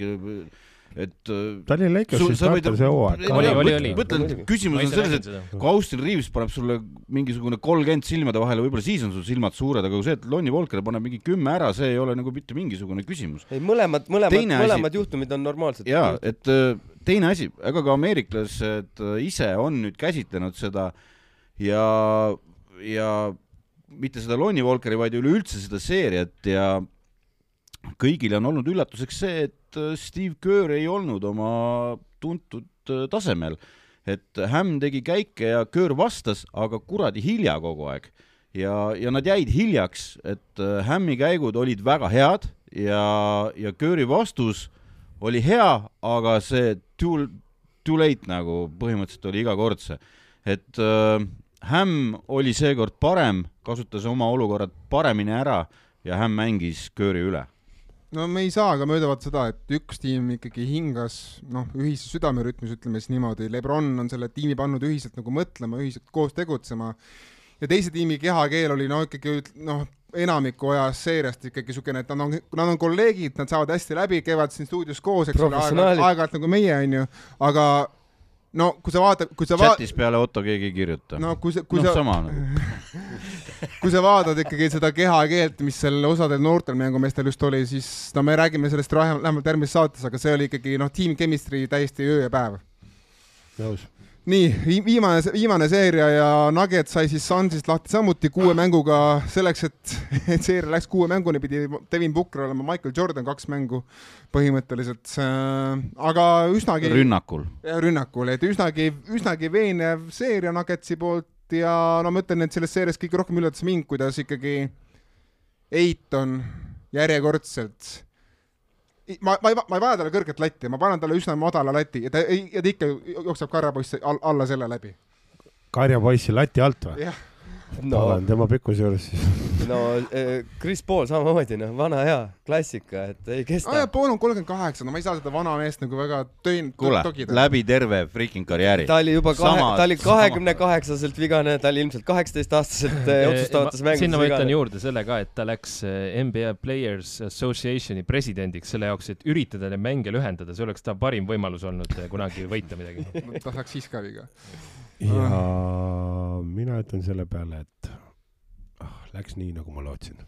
et äh, ta oli Lakersi sa võid- starter see hooaeg. Oli, ma oli, mõtlen- oli. mõtlen, küsimus on selles, et kui Austin Reaves paneb sulle mingisugune kolmkümmend silmade vahele, võib-olla siis on sul silmad suured, aga kui see, et Lonnie Walker paneb mingi kümme ära, see ei ole nagu mitte mingisugune küsimus. ei mõlemad, mõlemad, mõlemad juhtumid on normaalsed. jaa, et äh, teine asi, ega ka ameeriklased äh, ise on nüüd käsitlenud seda ja, ja mitte seda Lonnie Walkeri, vaid üleüldse seda seeriat ja kõigile on olnud üllatuseks see, et äh, Steve Kerr ei olnud oma tuntud äh, tasemel. et Hämm tegi käike ja Kerr vastas, aga kuradi hilja kogu aeg. ja, ja nad jäid hiljaks, et äh, Hämmi käigud olid väga head ja, ja Kerri vastus oli hea, aga see too, too late nagu põhimõtteliselt oli iga kord see. et äh, Hämm oli seekord parem, kasutas oma olukorrad paremini ära ja Hämm mängis Kerri üle. No me ei saa ka mööda vaadata seda, et üks tiim ikkagi hingas noh, ühises südamerütmis, ütleme siis niimoodi, Lebron on selle tiimi pannud ühiselt nagu mõtlema, ühiselt koos tegutsema. Ja teise tiimi kehakeel oli no ikkagi noh, enamiku ajas seeriast ikkagi niisugune, et nad on, nad on kolleegid, nad saavad hästi läbi, käivad siin stuudios koos, eks ole, aeg-ajalt nagu meie, onju, aga no kui sa vaatad, kui sa vaatad, chatis peale Otto keegi ei kirjuta. no kui sa, kui noh, sa, sama nagu. kui sa vaatad ikkagi seda kehakeelt, mis seal osadel noortel mängumeestel just oli, siis no me räägime sellest vähem- vähemalt järgmises saates, aga see oli ikkagi noh, team chemistry täiesti öö ja päev. nõus. nii, viimane, viimane seeria ja Nugget sai siis Sunsist lahti samuti kuue mänguga selleks, et, et seeria läks kuue mänguni, pidi Devin Booker olema Michael Jordan kaks mängu põhimõtteliselt, aga üsnagi rünnakul. rünnakul, et üsnagi, üsnagi veenev seeria Nuggetsi poolt ja no ma ütlen, et selles seerias kõige rohkem üllatas mind, kuidas ikkagi Eiton järjekordselt ma, ma ei, ma ei vaja talle kõrget latti, ma panen talle üsna madala lati ja ta ei, ja ta ikka jookseb karjapoiss all, alla selle läbi. karjapoissi lati alt või? no.. olen tema pikkuse juures siis. No eh, Chris Paul samamoodi, noh, vana hea klassika, et ei kesta aa jaa, Paul on kolmkümmend kaheksa, no ma ei saa seda vana meest nagu väga töin-, kuule, läbi terve freaking karjääri. ta oli juba kahe ta oli kahekümne kaheksaselt vigane, ta oli ilmselt kaheksateistaastaselt otsustavates mängudes sinna ma ütlen juurde selle ka, et ta läks eh, NBA Players Associationi presidendiks selle jaoks, et üritada neid mänge lühendada, see oleks ta parim võimalus olnud eh, kunagi võita midagi. ta saaks siis ka viga. ja mina ütlen selle peale, et läks nii, nagu ma lootsin.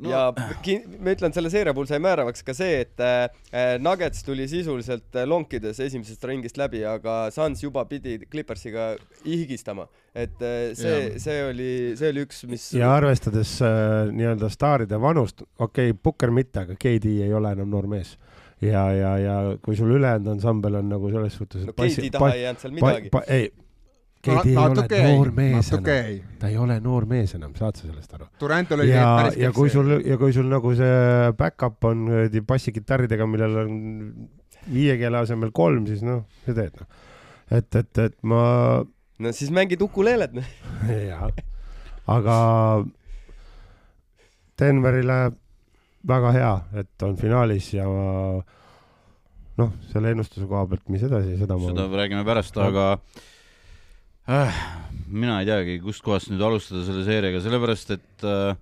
ja ki- ma ütlen, selle seeria puhul sai määravaks ka see, et äh, Nuggets tuli sisuliselt äh, lonkides esimesest ringist läbi, aga Suns juba pidi Clippersiga higistama. et äh, see see oli, see oli üks, mis ja arvestades äh, nii-öelda staaride vanust, okei okay,, Pukker mitte, aga KD ei ole enam noor mees. ja, ja, ja kui sul ülejäänud ansambel on nagu selles suhtes, no KD taha ei jäänud seal midagi. ei, KD ei ole noor mees natuke enam, ta ei ole noor mees enam, saad sa sellest aru? Durant oli ja ja kui sul, ja kui sul nagu see back-up on bassikitarridega, millel on viie keele asemel kolm, siis noh, mis sa teed noh. et, et, et ma, no siis mängid ukuleelet, noh. jaa, aga Denverile väga hea, et on finaalis ja noh, selle ennustuse koha pealt, mis edasi, seda ma seda räägime pärast, aga äh, mina ei teagi, kustkohast nüüd alustada selle seeriaga, sellepärast et äh,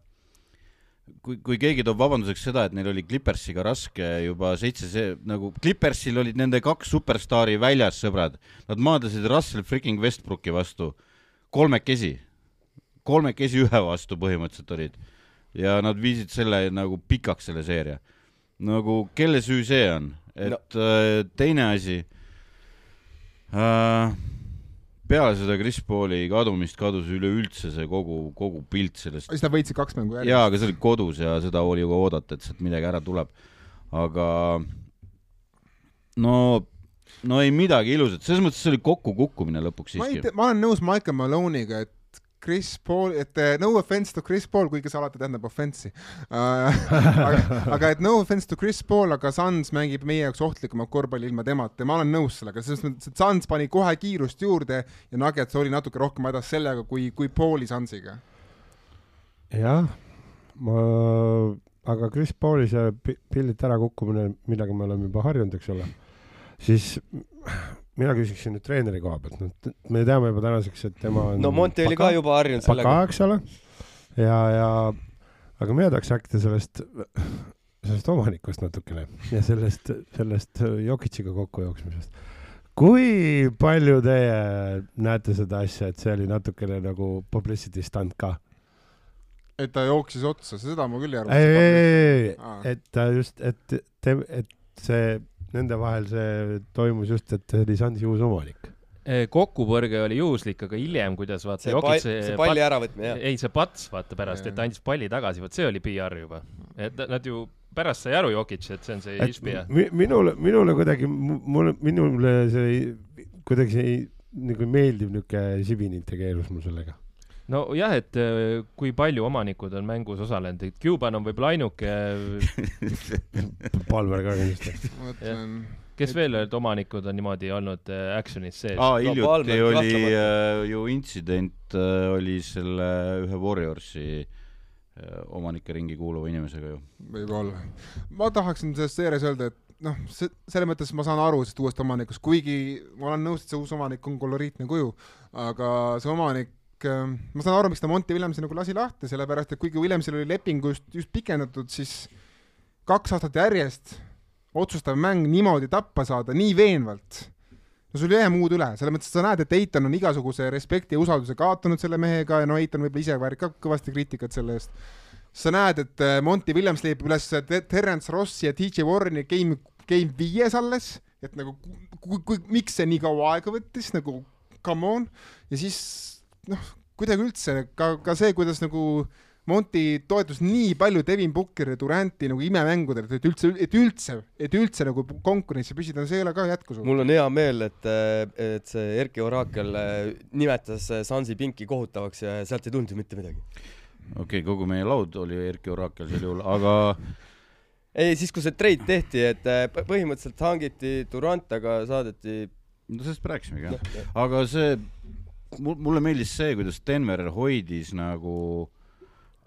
kui, kui keegi toob vabanduseks seda, et neil oli Clippersiga raske juba seitse see, nagu Clippersil olid nende kaks superstaari väljas, sõbrad. Nad maadlesid Russell freaking Westbrooki vastu kolmekesi, kolmekesi ühe vastu põhimõtteliselt olid ja nad viisid selle nagu pikaks, selle seeria. nagu kelle süü see on, et no. äh, teine asi äh,, peale seda Chris Pauli kadumist kadus üleüldse see kogu, kogu pilt sellest siis nad võitsid kaks mängu järjest. jaa, aga see oli kodus ja seda oli ju oodata, et sealt midagi ära tuleb. aga no, no ei midagi ilusat, selles mõttes see oli kokkukukkumine lõpuks siiski. ma olen nõus Michael Malone'iga, et Chris Paul, et eh, no offense to Chris Paul, kuigi see alati tähendab offense'i uh. aga, aga et no offense to Chris Paul, aga Suns mängib meie jaoks ohtlikumat korvpalli ilma temata ja ma olen nõus sellega, selles mõttes, et Suns pani kohe kiirust juurde ja Nuggets oli natuke rohkem hädas sellega, kui, kui Pauli Sunsiga. jah, ma, aga Chris Pauli see pi- pildilt ärakukkumine, millega me oleme juba harjunud, eks ole, siis mina küsiksin nüüd treeneri koha pealt, noh, me teame juba tänaseks, et tema on no Monty oli ka juba harjunud paka, sellega. eks ole, ja, ja aga mina tahaks rääkida sellest, sellest omanikust natukene ja sellest, sellest Jokitšiga kokkujooksmisest. kui palju teie näete seda asja, et see oli natukene nagu publicity stunt ka? et ta jooksis otsa, seda ma küll ei arva. ei, ei, ei, Aa. et ta just, et te, et see nende vahel see toimus just, et see oli Sansi uus omanik. kokkupõrge oli juhuslik, aga hiljem, kuidas vaata see pall, see palli äravõtmine, jah. ei, see pats vaata pärast, et ta andis palli tagasi, vot see oli PR juba. et nad ju pärast sai aru Jokic, et see on see et Ishbia. mi- minule, minule kuidagi, mulle, minule see kuidagi see nagu meeldib niisugune sibin integreerus mul sellega. nojah, et äh, kui palju omanikud on mängus osalenud, et Cuban on võib-olla ainuke, Palmer ka kindlasti. ma mõtlen, kes veel need omanikud on niimoodi olnud äh, action'is sees aa, No hiljuti Palmer oli äh, ju intsident äh, oli selle ühe Warriorsi äh, omanike ringi kuuluva inimesega ju. võib-olla. ma tahaksin sellest seerias öelda, et noh, see, selles mõttes ma saan aru sellest uuest omanikust, kuigi ma olen nõus, et see uus omanik on koloriitne kuju, aga see omanik, ma saan aru, miks ta Monty Williamsi nagu lasi lahti, sellepärast et kuigi Williamsil oli leping just, just pikendatud, siis kaks aastat järjest otsustav mäng niimoodi tappa saada nii veenvalt, no sul ei jää muud üle, selles mõttes, sa näed, et Eitan on igasuguse respekti ja usalduse kaotanud selle mehega ja no Eitan võib-olla ise väärib ka kõvasti kriitikat selle eest. Sa näed, et äh, Monty Williams leiab üles Te- Terence Rossi ja DJ Warreni game, game viies alles, et nagu kui, kui, miks see nii kaua aega võttis, nagu come on, ja siis noh, kuidagi üldse ka, ka see, kuidas nagu Monty toetus nii palju Devin Bookeri ja Duranti nagu imemängudel, et üldse, et üldse, et üldse nagu konkurentsi püsida, see ei ole ka jätkusuutlik. mul on hea meel, et, et see Erki Oraakel äh, nimetas Sansi pinki kohutavaks ja sealt ei tulnud ju mitte midagi. okei okay,, kogu meie laud oli Erki Orakel sel juhul, aga ei, siis kui see trade tehti, et p- põhimõtteliselt hangiti Durant, aga saadeti no sellest me rääkisimegi jah. noh, aga see, mulle meeldis see, kuidas Denver hoidis nagu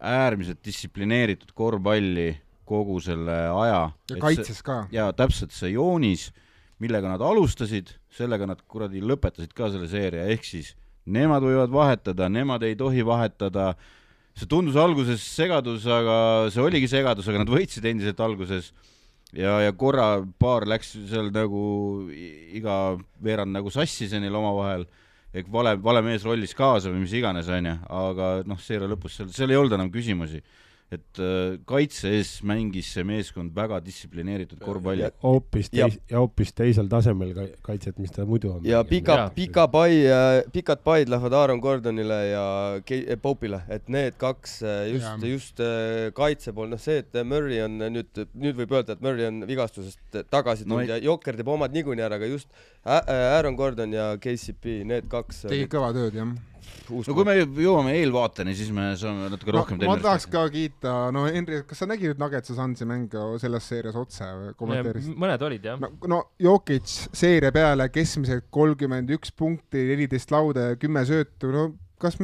äärmiselt distsiplineeritud korvpalli kogu selle aja. ja kaitses ka. ja täpselt see joonis, millega nad alustasid, sellega nad kuradi lõpetasid ka selle seeria, ehk siis nemad võivad vahetada, nemad ei tohi vahetada. see tundus alguses segadus, aga see oligi segadus, aga nad võitsid endiselt alguses. ja, ja korra paar läks seal nagu iga veerand nagu sassi see neil omavahel vale, vale mees rollis kaasa või mis iganes, onju, aga noh, seeria lõpus seal, seal ei olnud enam küsimusi et äh, kaitse ees mängis see meeskond väga distsiplineeritud korvpalli. hoopis teis- ja hoopis teisel tasemel kaitset, mis ta muidu on. ja pika, pika pai, pikad paid lähevad Aaron Gordonile ja eh, Pope'ile, et need kaks just, just kaitse pool, noh see, et Murry on nüüd, nüüd võib öelda, et Murry on vigastusest tagasi tulnud no, ja Jokker teeb omad niikuinii ära, aga just Aaron Gordon ja KCP, need kaks. tegid kõva tööd, jah no kui me jõuame eelvaateni, siis me saame natuke rohkem no, ma tahaks ka kiita, no Henri, kas sa nägid Nuggetsi Sunsi mänge selles seerias otse või kommenteerisid? mõned olid jah. no, no Jokic seeria peale keskmiselt kolmkümmend üks punkti, neliteist lauda ja kümme söötu, no kas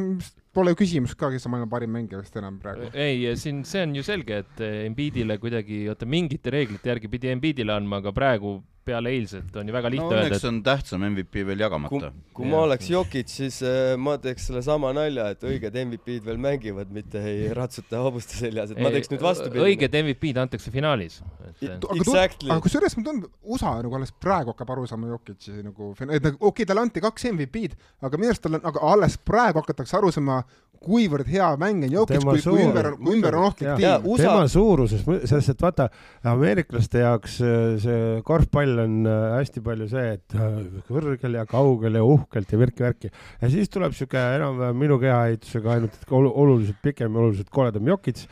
pole küsimust ka, kes on maailma parim mängija vist enam praegu. ei, siin see on ju selge, et Embiidile kuidagi, oota mingite reeglite järgi pidi Embiidile andma, aga praegu peale eilset on ju väga lihtne no, öelda. õnneks on tähtsam MVP veel jagamata. kui ja. ma oleks Jokic, siis äh, ma teeks sellesama nalja, et õiged MVP-d veel mängivad, mitte ei ratsuta hobuste seljas, et ma teeks nüüd vastupidi. õiged MVP-d antakse finaalis. Exactly. aga kusjuures mulle tundub, USA nagu alles praegu hakkab aru saama Jokic'i nagu, et nagu okei okay,, talle anti kaks MVP-d, aga minu arust tal on, aga alles praegu hakatakse aru saama, kuivõrd hea mäng on Jokic, kui, kui ümber kui ümber on ohtlik tiim. USA... tema suuruses, sest et vaata, ameeriklaste jaoks äh, see korvpall on äh, hästi palju see, et äh, kõrgel ja kaugel ja uhkelt ja värki-värki. ja siis tuleb sihuke enam-vähem minu kehaehitusega ainult oluliselt pikem ja oluliselt koledam Jokic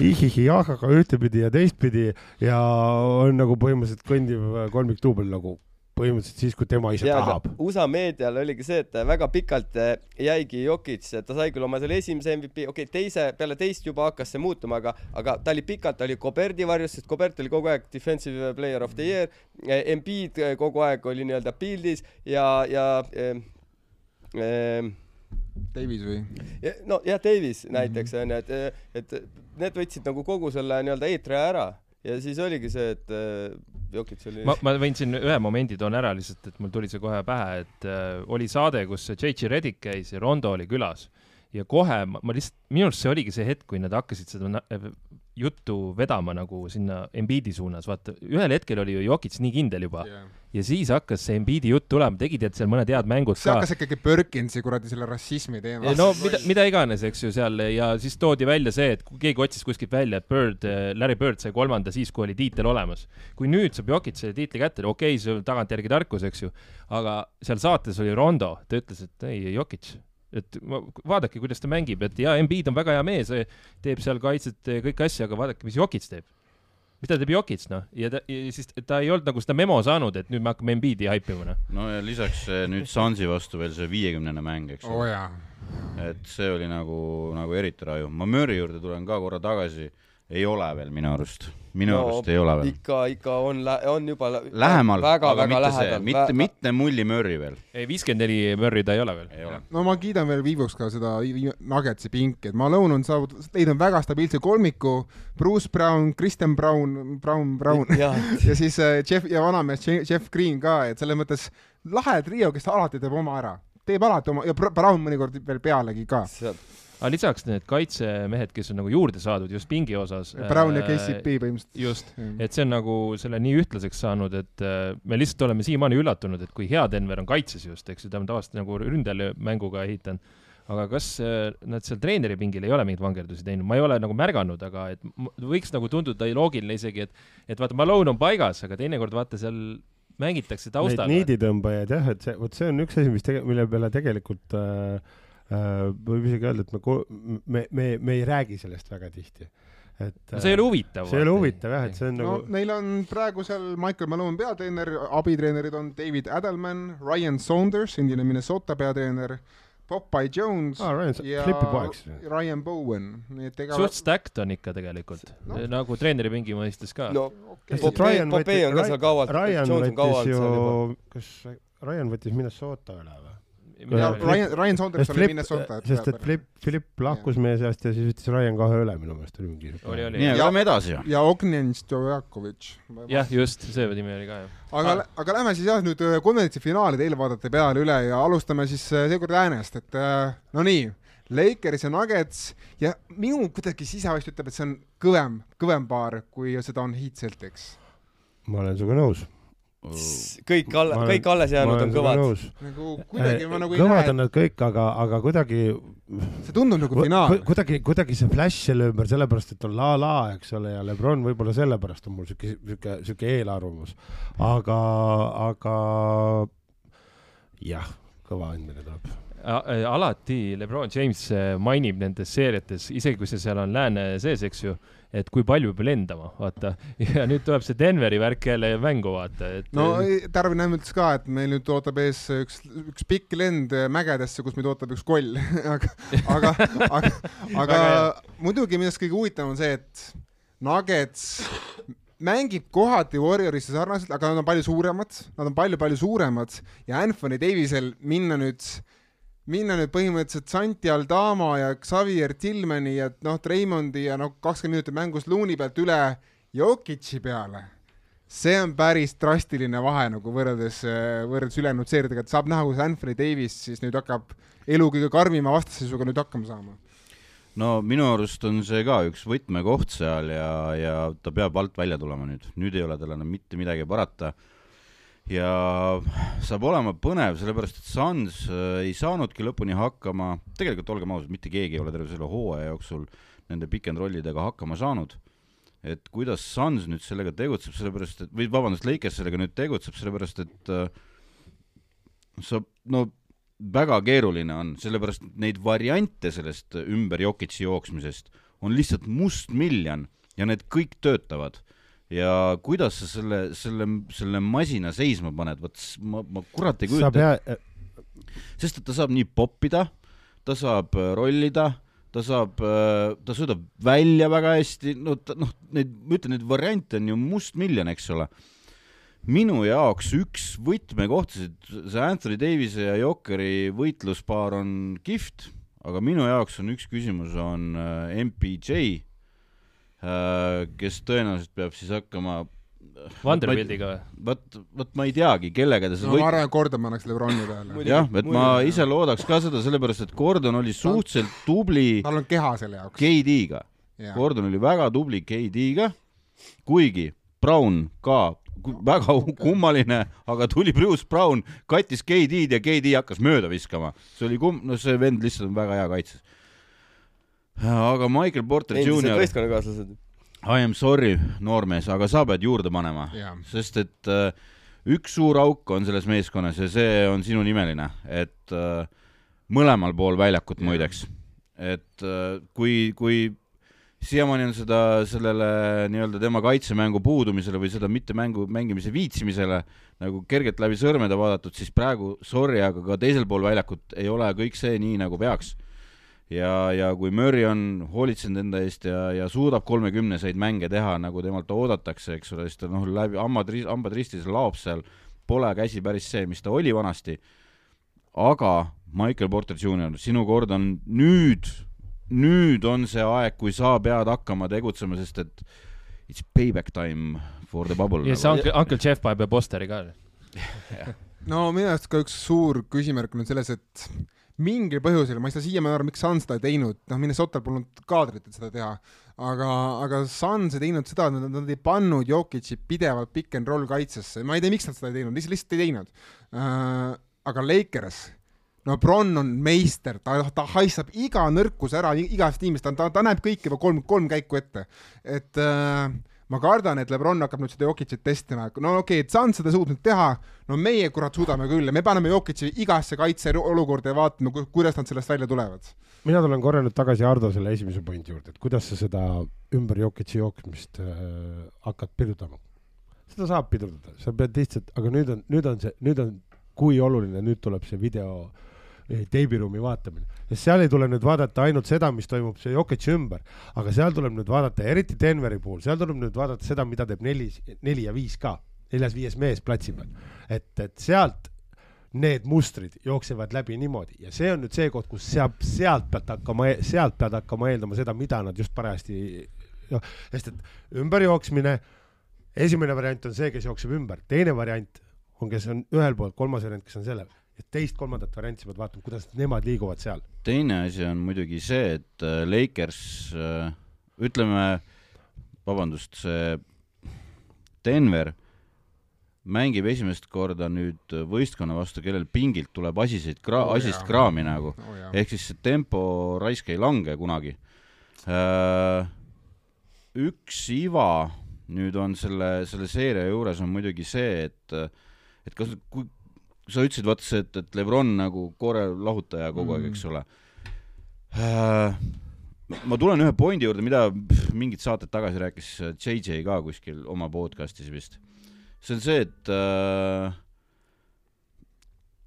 ihihi-jah, aga ühtepidi ja teistpidi. Ja on nagu põhimõtteliselt kõndiv kolmikduubel nagu põhimõtteliselt siis, kui tema ise ja, tahab. USA meedial oligi see, et väga pikalt eh, jäigi Jokic, ta sai küll oma selle esimese MVP, okei okay,, teise, peale teist juba hakkas see muutuma, aga, aga ta oli pikalt, ta oli Koberdi varjus, sest Kobert oli kogu aeg defensive player of the year. Eh, Embiid eh, kogu aeg oli nii-öelda pildis ja, ja äh, äh, Davis või? nojah, Davis näiteks onju mm -hmm., et, et need võtsid nagu kogu selle nii-öelda eetri ära ja siis oligi see, et äh, Jokic oli ma, ma võin siin ühe momendi toon ära lihtsalt, et mul tuli see kohe pähe, et äh, oli saade, kus JJ Redick käis ja Rondo oli külas. Ja kohe ma, ma lihtsalt, minu arust see oligi see hetk, kui nad hakkasid seda juttu vedama nagu sinna Embiidi suunas, vaata, ühel hetkel oli ju Jokic nii kindel juba yeah. ja siis hakkas see Embiidi jutt tulema, tegid seal mõned head mängud see ka. hakkas ikkagi Perkinsi kuradi selle rassismi teema. no mida, mida iganes, eks ju, seal ja siis toodi välja see, et keegi otsis kuskilt välja, et Bird, Larry Bird sai kolmanda siis, kui oli tiitel olemas. kui nüüd saab Jokic selle tiitli kätte, okei okay,, see on tagantjärgi tarkus, eks ju, aga seal saates oli Rondo, ta ütles, et ei, Jokic et vaadake, kuidas ta mängib, et jaa, Embiid on väga hea mees, teeb seal kaitset, kõiki asju, aga vaadake, mis Jokic teeb. mida teeb Jokic, noh, ja ta, ja siis ta ei olnud nagu seda memo saanud, et nüüd me hakkame Embiidi haipima, noh. no ja lisaks nüüd Sansi vastu veel see viiekümnene mäng, eks ole oh,. et see oli nagu, nagu eriti raju. ma Murry juurde tulen ka korra tagasi ei ole veel minu arust, minu no, arust ei ole veel. ikka, ikka on, on juba lähemal, aga väga mitte lähedal. see, mitte, mitte mulli Murry veel. ei, viiskümmend neli Murry ta ei ole veel. no ma kiidan veel viivuks ka seda Nuggetsi pinki, et Malone on saavutanud, leidnud väga stabiilse kolmiku, Bruce Brown, Kristjan Brown, Brown, Brown ja, ja siis äh, Jeff ja vanamees Jeff Green ka, et selles mõttes lahe trio, kes alati teeb oma ära teeb alati oma ja Brown mõnikord veel pealegi ka aga lisaks need kaitsemehed, kes on nagu juurde saadud just pingi osas. Brown ja äh, KCP põhimõtteliselt. just, et see on nagu selle nii ühtlaseks saanud, et äh, me lihtsalt oleme siiamaani üllatunud, et kui hea Denver on kaitses just, eks ju, ta on tavaliselt nagu ründemänguga ehitanud aga kas äh, nad seal treeneri pingil ei ole mingeid vangerdusi teinud, ma ei ole nagu märganud, aga et võiks nagu tunduda loogiline isegi, et, et vaata, Malone on paigas, aga teinekord vaata seal mängitakse taustal. Neid niiditõmbajaid jah, et see, vot see on üks asi, mis tege-, mille peale tegelikult Äh, võib isegi öelda, et me, me, me, me ei räägi sellest väga tihti et no see ei ole huvitav. see ei ole huvitav jah, et see on no, nagu. Neil on praegu seal Michael Malone peatreener, abitreenerid on David Adelman, Ryan Saunders, endine Minnesota peatreener, Popeye Jones ah, Ryan, ja Ryan Bowen. Ega... suht stacked on ikka tegelikult no., nagu treeneripingi mõistes ka. no okay. Popeye on ka seal kaualt. Ryan võttis ju, kas Ryan võttis Minnesota üle või? Ryan, Ryan Saunders oli Minnesota. sest et Flip, Philipp lahkus meie seast ja siis võttis Ryan kahe üle minu meelest oli mingi. oli, oli. nii, aga lähme edasi ja Ognjen Stojakovitš. jah, just, see nimi oli ka jah. aga, aga lähme siis jah nüüd äh, konverentsi finaalide eelvaadete peale üle ja alustame siis äh, seekord äänest, et no nii Lakers ja Nuggets ja minu kuidagi sisevaist ütleb, et see on kõvem, kõvem paar, kui seda on Heat Celtics. ma olen sinuga nõus kõik alla, kõik alles jäänud on kõvad. nagu kuidagi ma nagu ei kõvad näe. on nad kõik, aga, aga kuidagi. see tundub nagu finaal. kuidagi, kuidagi see flash selle ümber, sellepärast et on la la, eks ole, ja Lebron võib-olla sellepärast on mul siuke, siuke, siuke eelarvamus. aga, aga jah, kõva andmine tuleb alati Lebron James äh, mainib nendes seeriates, isegi kui see seal on lääne sees, eks ju, et kui palju peab lendama, vaata. ja nüüd tuleb see Denveri värk jälle mängu, vaata, et. no Tarvin Ämm ütles ka, et meil nüüd ootab ees üks, üks pikk lend mägedesse, kus meid ootab üks koll aga, aga, aga, aga muidugi millest kõige huvitavam on see, et Nuggets mängib kohati Warriorisse sarnaselt, aga nad on palju suuremad, nad on palju-palju suuremad ja Anthony Davisel minna nüüd minna nüüd põhimõtteliselt Santi Aldama ja Xavier Tillmani ja noh, Raymondi ja noh, kakskümmend minutit mängus luuni pealt üle Jokic'i peale. see on päris drastiline vahe nagu võrreldes, võrreldes ülejäänud seeriadega, et saab näha, kuidas Anthony Davis siis nüüd hakkab elu kõige karmima vastasseisuga nüüd hakkama saama no minu arust on see ka üks võtmekoht seal ja, ja ta peab alt välja tulema nüüd, nüüd ei ole tal enam mitte midagi parata. Ja saab olema põnev, sellepärast et Suns äh, ei saanudki lõpuni hakkama, tegelikult olgem ausad, mitte keegi ei ole terve selle hooaja jooksul nende pick and rollidega hakkama saanud. et kuidas Suns nüüd sellega tegutseb, sellepärast et, või vabandust, Lakers sellega nüüd tegutseb, sellepärast et äh, sa, no väga keeruline on, sellepärast neid variante sellest ümber Jokitsi jooksmisest on lihtsalt mustmiljon ja need kõik töötavad ja kuidas sa selle, selle, selle masina seisma paned, vot ma, ma kurat ei kujuta ette. sest et ta saab nii poppida, ta saab äh, rollida, ta saab, äh, ta sõidab välja väga hästi, no ta, noh, neid, ma ütlen, neid variante on ju mustmiljon, eks ole. Minu jaoks üks võtmekohtasid, see Anthony Davise ja Jokeri võitluspaar on kihvt, aga minu jaoks on üks küsimus, on äh, MPJ Äh, kes tõenäoliselt peab siis hakkama Vanderbildiga või? vot, vot ma ei teagi, kellega ta no, võit... ma arvan, et Gordon pannakse Lebroni peale. jah, et ma ise loodaks ka seda, sellepärast et Gordon oli suhteliselt tubli tal on keha selle jaoks. KD-ga. Gordon oli väga tubli KD-ga, kuigi Brown ka väga kummaline, aga tuli Bruce Brown, kattis KD-d ja KD hakkas mööda viskama. see oli kum-, no see vend lihtsalt on väga hea kaitses aga Michael Porter Jr. võistkonnakaaslased. I am sorry, noormees, aga sa pead juurde panema yeah., sest et äh, üks suur auk on selles meeskonnas ja see on sinunimeline, et äh, mõlemal pool väljakut yeah. muideks. et äh, kui, kui siiamaani on seda sellele nii-öelda tema kaitsemängu puudumisele või seda mitte mängu, mängimise viitsimisele nagu kergelt läbi sõrmede vaadatud, siis praegu sorry, aga ka teisel pool väljakut ei ole kõik see nii, nagu peaks ja, ja kui Murry on hoolitsenud enda eest ja, ja suudab kolmekümneseid mänge teha, nagu temalt oodatakse, eks ole, siis ta noh, läbi hambad, hambad ristis laob seal, pole käsi päris see, mis ta oli vanasti. aga Michael Porter Jr, sinu kord on nüüd, nüüd on see aeg, kui sa pead hakkama tegutsema, sest et it's payback time for the bubble. ja see Uncle, Uncle Jeff paneb ju posteri ka no minu arust ka üks suur küsimärk on selles, et mingil põhjusel, ma ei saa siiamaani aru, miks Suns seda ei teinud, noh, Minnesotal polnud kaadrit, et seda teha, aga, aga Suns ei teinud seda, nad, nad ei pannud Jokic'i pidevalt pick and roll kaitsesse, ma ei tea, miks nad seda ei teinud, lihtsalt, lihtsalt ei teinud äh,. aga Lakers, no Bron on meister, ta, ta haistab iga nõrkuse ära igast tiimist, ta, ta, näeb kõike juba kolm, kolm käiku ette, et äh, ma kardan, et Lebron hakkab nüüd seda Jokicit testima, no okei okay,, Suns seda suutnud teha, no meie kurat suudame küll ja me paneme Jokici igasse kaitseolukorda ja vaatame, kuidas nad sellest välja tulevad. mina tulen korra nüüd tagasi Ardo selle esimese pointi juurde, et kuidas sa seda ümber Jokici jooksmist äh, hakkad pidurdama. seda saab pidurdada, sa pead lihtsalt, aga nüüd on, nüüd on see, nüüd on, kui oluline, nüüd tuleb see video teibiruumi vaatamine. Sest seal ei tule nüüd vaadata ainult seda, mis toimub see Jokic'i ümber, aga seal tuleb nüüd vaadata, eriti Denveri puhul, seal tuleb nüüd vaadata seda, mida teeb neli, neli ja viis ka, neljas-viies mees platsi peal. et, et sealt need mustrid jooksevad läbi niimoodi. Ja see on nüüd see koht, kus sealt, sealt pealt hakkama, sealt pead hakkama eeldama seda, mida nad just parajasti, noh, sest et ümberjooksmine, esimene variant on see, kes jookseb ümber, teine variant on, kes on ühel pool, kolmas variant, kes on sellel ja teist-kolmandat varianti sa pead vaatama, kuidas nemad liiguvad seal. teine asi on muidugi see, et äh, Lakers, äh, ütleme, vabandust, see Denver mängib esimest korda nüüd võistkonna vastu, kellel pingilt tuleb asiseid kra- oh,, asist kraami nagu oh,. ehk siis see tempo raisk ei lange kunagi. Äh, üks iva nüüd on selle, selle seeria juures on muidugi see, et et kas, kui sa ütlesid, vaata see, et, et Lebron nagu koore lahutaja kogu aeg, eks mm. ole äh, ma tulen ühe pointi juurde, mida pff, mingid saated tagasi rääkis JJ ka kuskil oma podcast'is vist see on see, et äh,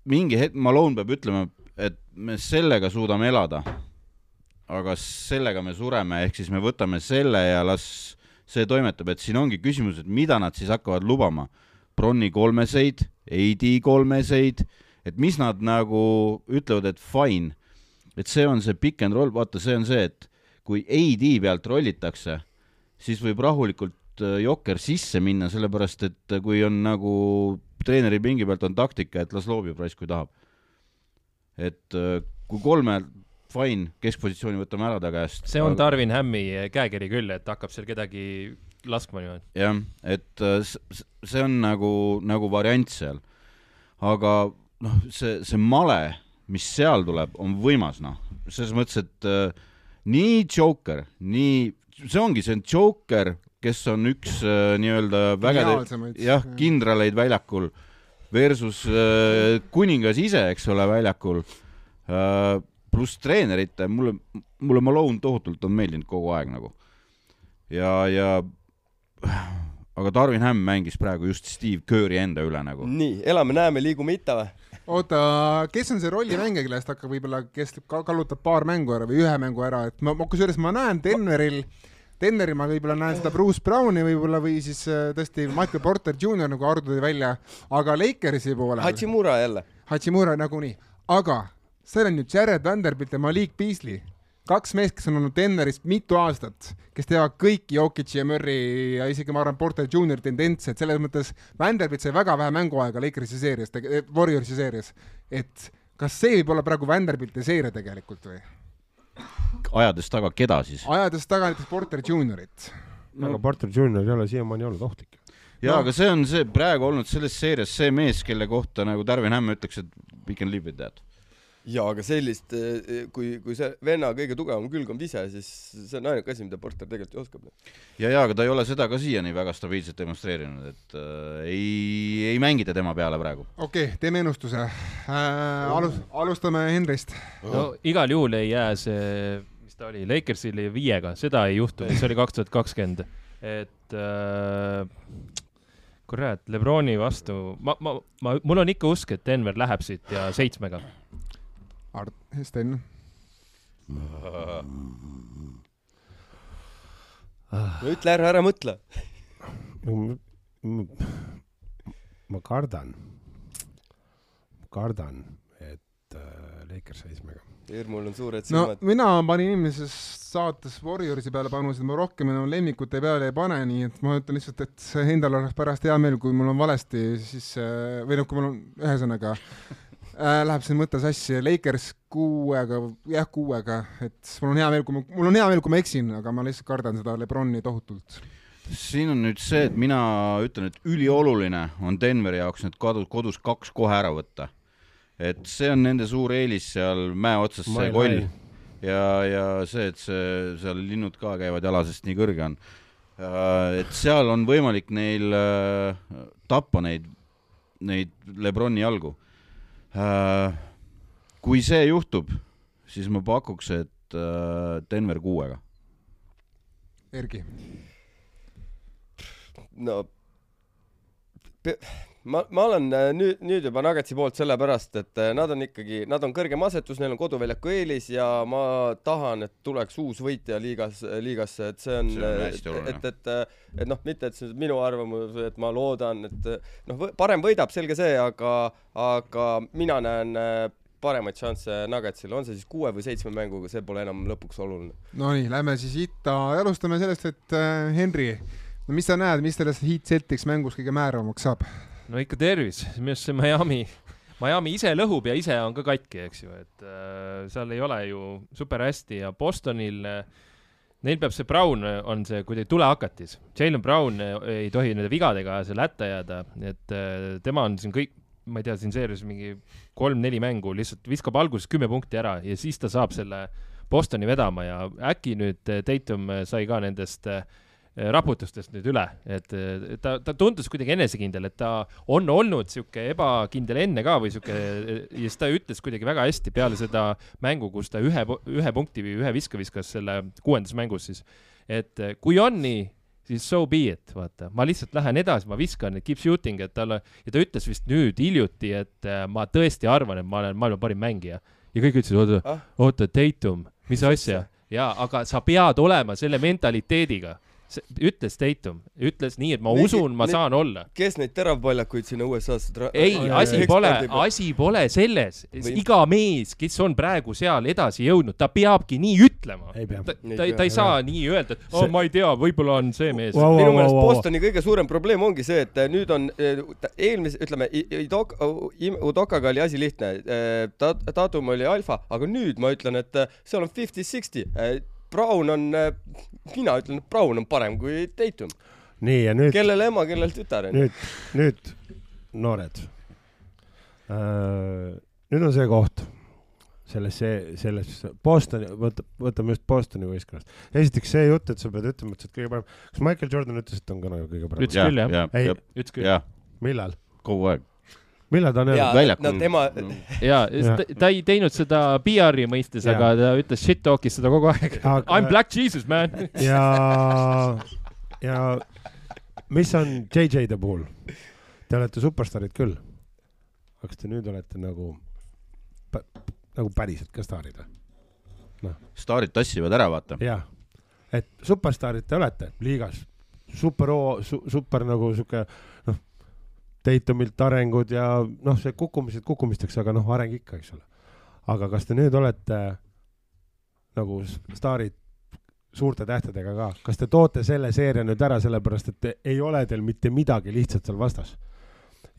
mingi hetk Malone peab ütlema, et me sellega suudame elada, aga sellega me sureme, ehk siis me võtame selle ja las see toimetab, et siin ongi küsimus, et mida nad siis hakkavad lubama. Bronni kolmeseid, AD kolmeseid, et mis nad nagu ütlevad, et fine, et see on see pick and roll, vaata, see on see, et kui AD pealt rollitakse, siis võib rahulikult Äh, jokker sisse minna, sellepärast et äh, kui on nagu treeneri pingi pealt on taktika, et las loobib raisk, kui tahab. et äh, kui kolme fine, keskpositsiooni võtame ära ta käest. see on aga... Darwin Hammi käekiri küll, et hakkab seal kedagi laskma niimoodi. jah, et see on nagu, nagu variant seal. aga noh, see, see male, mis seal tuleb, on võimas, noh, selles mõttes, et äh, nii Joker, nii, see ongi, see on Joker kes on üks äh, nii-öelda vägede, jah, kindraleid väljakul versus äh, kuningas ise, eks ole, väljakul äh,. pluss treenerite, mulle, mulle Malone tohutult on meeldinud kogu aeg nagu. ja, ja aga Darwin Hamm mängis praegu just Steve Kerri enda üle nagu. nii, elame-näeme, liigume itta või? oota, kes on see rollimängija, kellest hakkab võib-olla, kes kallutab paar mängu ära või ühe mängu ära, et ma, kusjuures ma näen Denveril Denveri ma võib-olla näen seda Bruce Browni võib-olla või siis äh, tõesti Michael Porter Jr nagu Ardo tõi välja, aga Lakersi poolel. Hachimura jälle. Hachimura nagunii, aga seal on ju Jared Vanderbilt ja Malik Beasley, kaks meest, kes on olnud Denveris mitu aastat, kes teevad kõiki Jokic'i ja Murry ja isegi ma arvan, Porter Jr tendentse, et selles mõttes Vanderbilt sai väga vähe mänguaega Lakersi seerias, Warriorsi seerias, et kas see võib olla praegu Vanderbilti seeria tegelikult või? ajades taga keda siis? ajades taga näiteks Porter Juniorit no.. aga Porter Junior ei ole siiamaani olnud ohtlik. jaa no., aga see on see praegu olnud selles seerias see mees, kelle kohta nagu Darwin Hamm ütleks, et we can live with that jaa, aga sellist, eh, kui, kui see venna kõige tugevam külg on vise, siis see on ainuke asi, mida Porter tegelikult ju oskab. ja, ja aga ta ei ole seda ka siiani väga stabiilselt demonstreerinud, et äh, ei, ei mängita tema peale praegu. okei okay,, teeme ennustuse äh,. alus-, alustame Henrist. no igal juhul ei jää see, mis ta oli, Lakersil viiega, seda ei juhtu, see oli kaks tuhat kakskümmend, et äh, kurat, Lebroni vastu, ma, ma, ma, mul on ikka usk, et Denver läheb siit ja seitsmega Art-, Sten no ütle ära, ära mõtle. ma kardan, kardan, et äh, Lakers seitsmega. hirmul on suured silmad. no mina panin eelmises saates Warriorsi peale panusid, ma rohkem enam lemmikute peale ei pane, nii et ma ütlen lihtsalt, et endal oleks pärast hea meel, kui mul on valesti, siis äh, või noh, kui mul on ühesõnaga äh, läheb siin mõte sassi, Lakers kuuega, jah, kuuega, et mul on hea meel, kui ma, mul on hea meel, kui ma eksin, aga ma lihtsalt kardan seda Lebroni tohutult. siin on nüüd see, et mina ütlen, et ülioluline on Denveri jaoks need kodus, kodus kaks kohe ära võtta. et see on nende suur eelis seal mäe otsas, see koll. ja, ja see, et see, seal linnud ka käivad jala, sest nii kõrge on. Äh, et seal on võimalik neil äh, tappa neid, neid Lebroni jalgu kui see juhtub, siis ma pakuks, et äh, Denver kuuega. Erki? no ma, ma olen äh, nüüd, nüüd juba Nuggetsi poolt sellepärast, et äh, nad on ikkagi, nad on kõrgem asetus, neil on koduväljaku eelis ja ma tahan, et tuleks uus võitja liigas, liigasse, et see on, oluline. et, et, et, et noh, mitte et see on minu arvamus, et ma loodan, et noh, parem võidab, selge see, aga, aga mina näen paremaid šansse Nuggetsil, on see siis kuue või seitsme mänguga, see pole enam lõpuks oluline. Nonii, lähme siis itta ja alustame sellest, et äh, Henri, no mis sa näed, mis sellest Heat Celtics mängus kõige määravamaks saab? No ikka tervis, minu arust see Miami, Miami ise lõhub ja ise on ka katki, eks ju, et äh, seal ei ole ju super hästi ja Bostonil äh, Neil peab see Brown on see kuidagi tulehakatis, Jalen Brown äh, ei tohi nende vigadega seal hätta jääda, et äh, tema on siin kõik, ma ei tea, siin seerias mingi kolm-neli mängu lihtsalt viskab alguses kümme punkti ära ja siis ta saab selle Bostoni vedama ja äkki nüüd äh, Tatum sai ka nendest äh, raputustest nüüd üle, et ta, ta tundus kuidagi enesekindel, et ta on olnud sihuke ebakindel enne ka või sihuke ja siis ta ütles kuidagi väga hästi peale seda mängu, kus ta ühe, ühe punkti või ühe viske viskas selle kuuendas mängus siis, et kui on nii, siis so be it, vaata, ma lihtsalt lähen edasi, ma viskan, keep shooting, et talle ja ta ütles vist nüüd hiljuti, et ma tõesti arvan, et ma olen maailma parim mängija ja kõik ütlesid, oota ah., oota, Tatum, mis asja? jaa, aga sa pead olema selle mentaliteediga ütles Tatum, ütles nii, et ma Need, usun, ma need, saan olla. kes neid teravpaljakuid sinna USA-sse tra-? ei, asi pole, asi pole selles Või..., iga mees, kes on praegu seal edasi jõudnud, ta peabki nii ütlema. ta, ta, ta, ta ei saa nii öelda, et oh, see... ma ei tea, võib-olla on see mees wow,. minu meelest wow, wow. Bostoni kõige suurem probleem ongi see, et äh, nüüd on äh, eelmise, ütleme, Udokaga oli asi lihtne, äh, Tatum oli alfa, aga nüüd ma ütlen, et seal on fifty-sixty Brown on, äh, mina ütlen, et Brown on parem kui Tatum. nii ja nüüd. kellele ema, kellel tütar on. nüüd, nüüd noored äh,. nüüd on see koht selles, selles Bostoni, võta, võtame just Bostoni võistkonnast. esiteks see jutt, et sa pead ütlema, et sa oled kõige parem. kas Michael Jordan ütles, et on ka nagu kõige parem? ütles küll, jah. ei, ütles küll. millal? kogu aeg millal ta on öelnud? väljakul no,. tema. ja, ta ei teinud seda PR-i mõistes, aga ta ütles shit talk'is seda kogu aeg aga.... I m black jesus man ja, ja mis on JJ-de puhul? Te olete superstaarid küll. aga kas te nüüd olete nagu, nagu päriselt ka staarid või? noh. staarid tassivad ära, vaata. jah, et superstaarid te olete liigas, super su,, super nagu sihuke Daytomilt arengud ja noh, see kukkumised kukkumisteks, aga noh, areng ikka, eks ole. aga kas te nüüd olete nagu staarid suurte tähtedega ka, kas te toote selle seeria nüüd ära, sellepärast et ei ole teil mitte midagi lihtsalt seal vastas?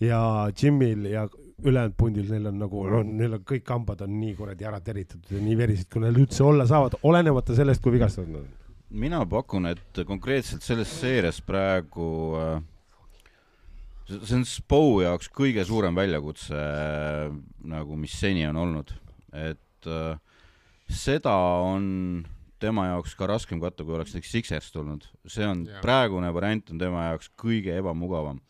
ja Jimil ja ülejäänud pundil, neil on nagu, no neil on kõik hambad on nii kuradi ära teritatud ja nii verised, kui neil üldse olla saavad, olenemata sellest, kui vigastatud nad on. mina pakun, et konkreetselt selles seerias praegu äh, see on Spo jaoks kõige suurem väljakutse nagu, mis seni on olnud, et äh, seda on tema jaoks ka raskem katta, kui oleks näiteks Sixers tulnud. see on, praegune variant on tema jaoks kõige ebamugavam.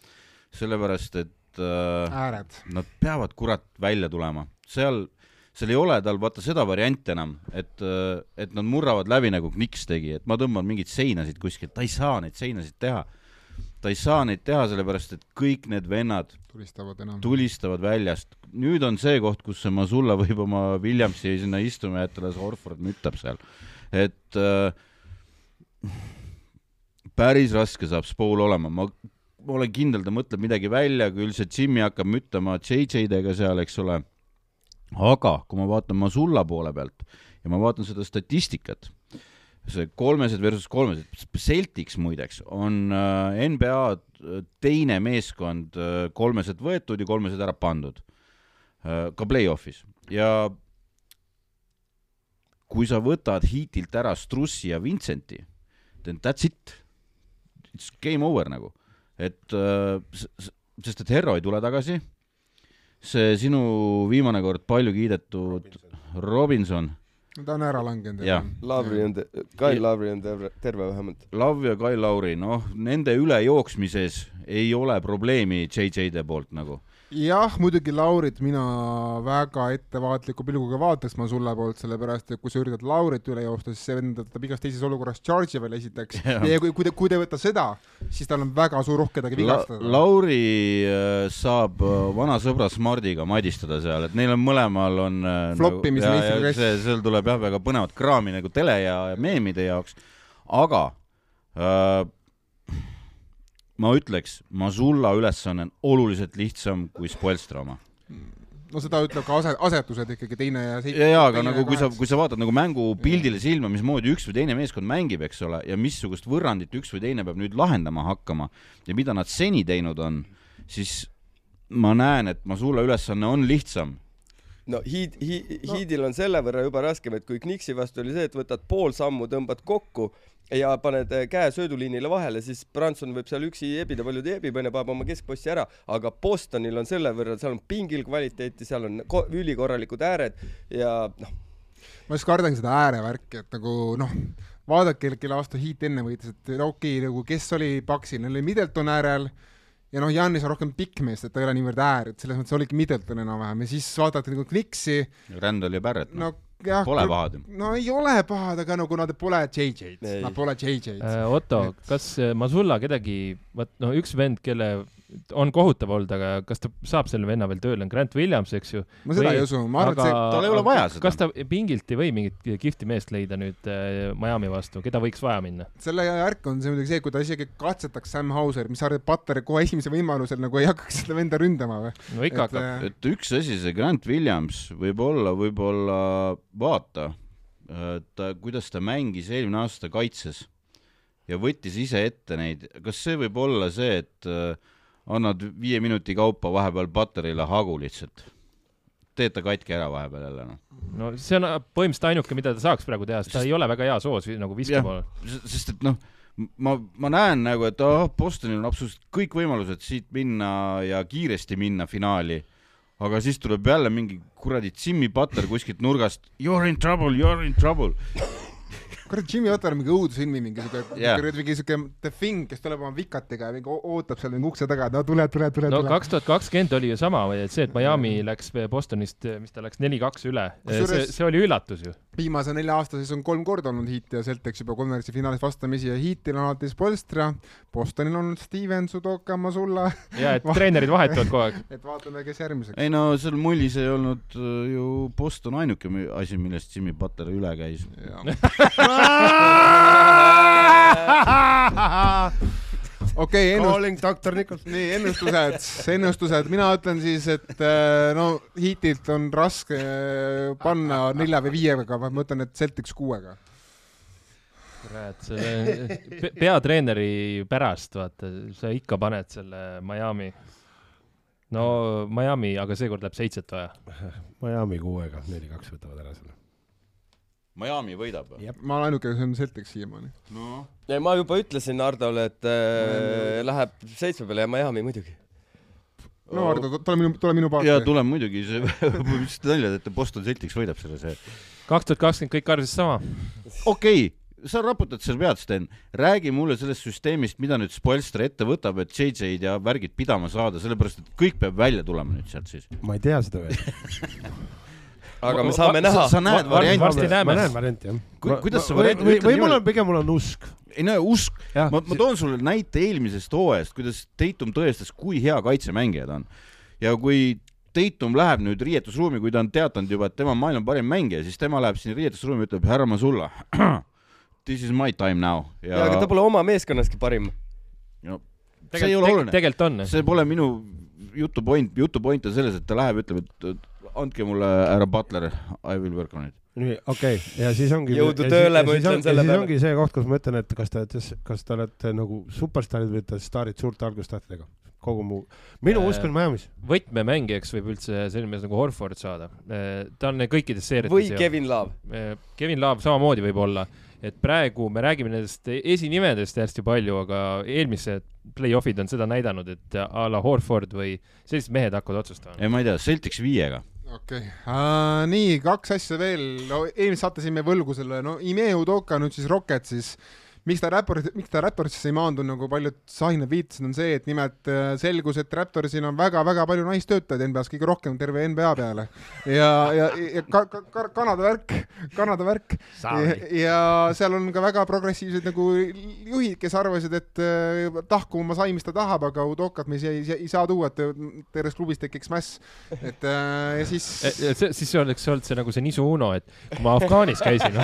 sellepärast, et äh, ääred. Nad peavad kurat välja tulema, seal, seal ei ole tal vaata seda varianti enam, et, äh, et nad murravad läbi nagu Knicks tegi, et ma tõmban mingeid seinasid kuskilt, ta ei saa neid seinasid teha ta ei saa neid teha, sellepärast et kõik need vennad tulistavad enam, tulistavad väljast. nüüd on see koht, kus see Masulla võib oma Williamsi sinna istuma jätta, las Orford mütab seal. et äh, päris raske saab Spool olema, ma ma olen kindel, ta mõtleb midagi välja, küll see Jimmy hakkab müttama JJ-dega seal, eks ole. aga kui ma vaatan Masulla poole pealt ja ma vaatan seda statistikat see kolmesed versus kolmesed, Celtics muideks on äh, NBA äh, teine meeskond äh, kolmesed võetud ja kolmesed ära pandud ka play-off'is. Ja kui sa võtad Heatilt ära Strussi ja Vincenti, then that's it. It's game over nagu, et sest et Herro ei tule tagasi, see sinu viimane kord palju kiidetud Robinson, Robinson ta on ära langenud. Lavri on, Kai Lavri on terve, terve vähemalt. Lav ja Kai Lauri, noh, nende ülejooksmises ei ole probleemi JJ-de poolt nagu. Jah, muidugi Laurit mina väga ettevaatliku pilguga vaataks Masulla poolt, sellepärast et kui sa üritad Laurit üle joosta, siis see vendab igas teises olukorras charge'i veel esiteks ja, ja kui, kui te, kui te võta seda, siis tal on väga suur rohk kedagi vigastada La. Lauri äh, saab äh, vana sõbra Smardiga madistada seal, et neil on mõlemal on floppimise nagu, meistriklass. see, seal tuleb jah, väga põnevat kraami nagu tele ja meemide jaoks, aga äh, ma ütleks, Masulla ülesanne on oluliselt lihtsam kui Spoelstra oma. No seda ütleb ka ase-, asetused ikkagi teine ja seitsme. ja, aga nagu kui sa, kui sa vaatad nagu mängu pildile silma, mismoodi üks või teine meeskond mängib, eks ole, ja missugust võrrandit üks või teine peab nüüd lahendama hakkama ja mida nad seni teinud on, siis ma näen, et Masula ülesanne on lihtsam no hiid, hiid, hiidil on selle võrra juba raskem, et kui Kniksi vastu oli see, et võtad pool sammu, tõmbad kokku ja paned äh, käe sööduliinile vahele, siis Branson võib seal üksi ebida, palju ta ebib, onju, paneb oma keskpossi ära, aga Bostonil on selle võrra, seal on pingil kvaliteeti, seal on ülikorralikud ääred ja noh. ma just kardangi seda äärevärki, et nagu noh, vaadake, kelle aasta hiit enne võitis, et okei okay,, nagu kes oli Paksil, neil oli Middleton äärel ja noh, Janis on rohkem pikk mees, et ta ei ole niivõrd äär, et selles mõttes oligi Middleton enam-vähem ja siis vaadati nagu Kniksi. Randall ja Barrett no.. no jah, pole pahad ju. no ei ole pahad, aga nagu nad pole JJ-d, nad pole JJ-d äh,. Otto et..., kas äh, Masulla kedagi, vot no üks vend, kelle on kohutav olnud, aga kas ta saab selle venna veel tööle, on Grant Williams, eks ju. ma seda või, ei usu, ma arvan, et see, tal ei ole vaja seda. kas ta pingilt ei või mingit kihvti meest leida nüüd äh, Miami vastu, keda võiks vaja minna? selle järk on see muidugi see, kui ta isegi katsetaks Sam Hauser, mis sa arvad, et Butler kohe esimesel võimalusel nagu ei hakkaks seda venda ründama või? no ikka hakkab. Äh, et üks asi, see Grant Williams võib-olla, võib-olla vaata, ta, kuidas ta mängis eelmine aasta kaitses ja võttis ise ette neid, kas see võib olla see, et äh, annad viie minuti kaupa vahepeal Butterile hagu lihtsalt. teed ta katki ära vahepeal jälle, noh. no see on põhimõtteliselt ainuke, mida ta saaks praegu teha, sest ta ei ole väga hea soos nagu viskama. sest et noh, ma, ma näen nagu, et oh, Bostonil on absoluutselt kõik võimalused siit minna ja kiiresti minna finaali aga siis tuleb jälle mingi kuradi Jimmy Butler kuskilt nurgast. You are in trouble, you are in trouble kurat, Jimmy Otter on mingi õudusfilmi mingi siuke yeah., mingi siuke The Thing, kes tuleb oma vikatiga ja mingi ootab seal mingi ukse taga, et no tule, tule, tule. no kaks tuhat kakskümmend oli ju sama, et see, et Miami läks Bostonist, mis ta läks neli-kaks üle, see, see oli üllatus ju. Viimase nelja aasta sees on kolm korda olnud Heat ja Celtics juba konverentsi finaalis vastamisi ja Heatil on alati Spolstra, Bostonil on Steven, Sudoka, Masulla. ja, et treenerid vahetuvad kogu aeg. et vaatame, kes järgmiseks. ei no seal mullis ei olnud äh, ju Boston ainuke asi, millest Jimmy Butler üle käis okei okay,, ennust-. doktor Nichols. nii, ennustused, ennustused, mina ütlen siis, et äh, no Heatilt on raske äh, panna nelja või viiega, ma ütlen, et Celtics kuuega. kurat, selle peatreeneri pärast, vaata, sa ikka paned selle Miami. no Miami, aga seekord läheb seitset vaja. Miami kuuega, neli-kaks võtavad ära selle Miami võidab või? ma olen ainuke, kes on Celtics siiamaani no.. ma juba ütlesin Hardole, et äh, läheb seitsme peale ja Miami muidugi. no Hardo, tule minu, tule minu paati. jaa, tule muidugi, see, mis te nalja teete, Boston Celtics võidab selle, see. kaks tuhat kakskümmend kõik arvasid sama. okei okay sa raputad seal pead, Sten, räägi mulle sellest süsteemist, mida nüüd Spoelstra ette võtab, et JJ-d ja värgid pidama saada, sellepärast et kõik peab välja tulema nüüd sealt siis. ma ei tea seda veel aga me saame näha. sa näed varianti? varsti näeme. ma näen varianti, jah. kuidas sa varianti või, või mul on, pigem mul on usk. ei no usk, ma, ma toon sulle näite eelmisest hooajast, kuidas Tatum tõestas, kui hea kaitsemängija ta on. ja kui Tatum läheb nüüd riietusruumi, kui ta on teatanud juba, et tema on maailma parim mängija, siis tema läheb sinna riietusruumi, ütleb härra Masulla, this is my time now. ja aga ta pole oma meeskonnaski parim. no see ei ole oluline. tegelikult on. see pole minu jutu point, jutu point on selles, et ta läheb, ütleb, et andke mulle härra Butler, I will work on it. nii, okei okay., ja siis ongi. jõudu tööle, ma ütlen selle peale. siis ongi see koht, kus ma ütlen, et kas te olete, kas te olete nagu superstaarid või olete staarid suurte algustähtedega kogu mu, minu usk on Miami's. võtmemängijaks võib üldse selline mees nagu Horford saada. ta on kõikides seeriates. või Kevin Love. Kevin Love samamoodi võib olla, et praegu me räägime nendest esinimedest hästi palju, aga eelmised play-off'id on seda näidanud, et a la Horford või sellised mehed hakkavad otsustama. ei, ma ei tea, Celtics viiega okei okay. uh,, nii kaks asja veel, no eelmises saates jäime võlgu selle, no Ime Udoka nüüd siis Rocket siis miks ta Raptors, miks ta Raptorsisse ei maandunud, nagu paljud sahinad viitasid, on see, et nimelt äh, selgus, et Raptorsil on väga-väga palju naistöötajaid NBA-s, kõige rohkem terve NBA peale. ja, ja, ja ka, ka, ka, Kanada värk, Kanada värk. Ja, ja seal on ka väga progressiivsed nagu juhid, kes arvasid, et äh, tahku ma sain, mis ta tahab, aga Udokat me ei, ei, ei saa tuua, et terves klubis tekiks mäss. et äh, ja siis. siis oleks olnud see nagu see nisu Uno, et kui ma Afgaanis käisin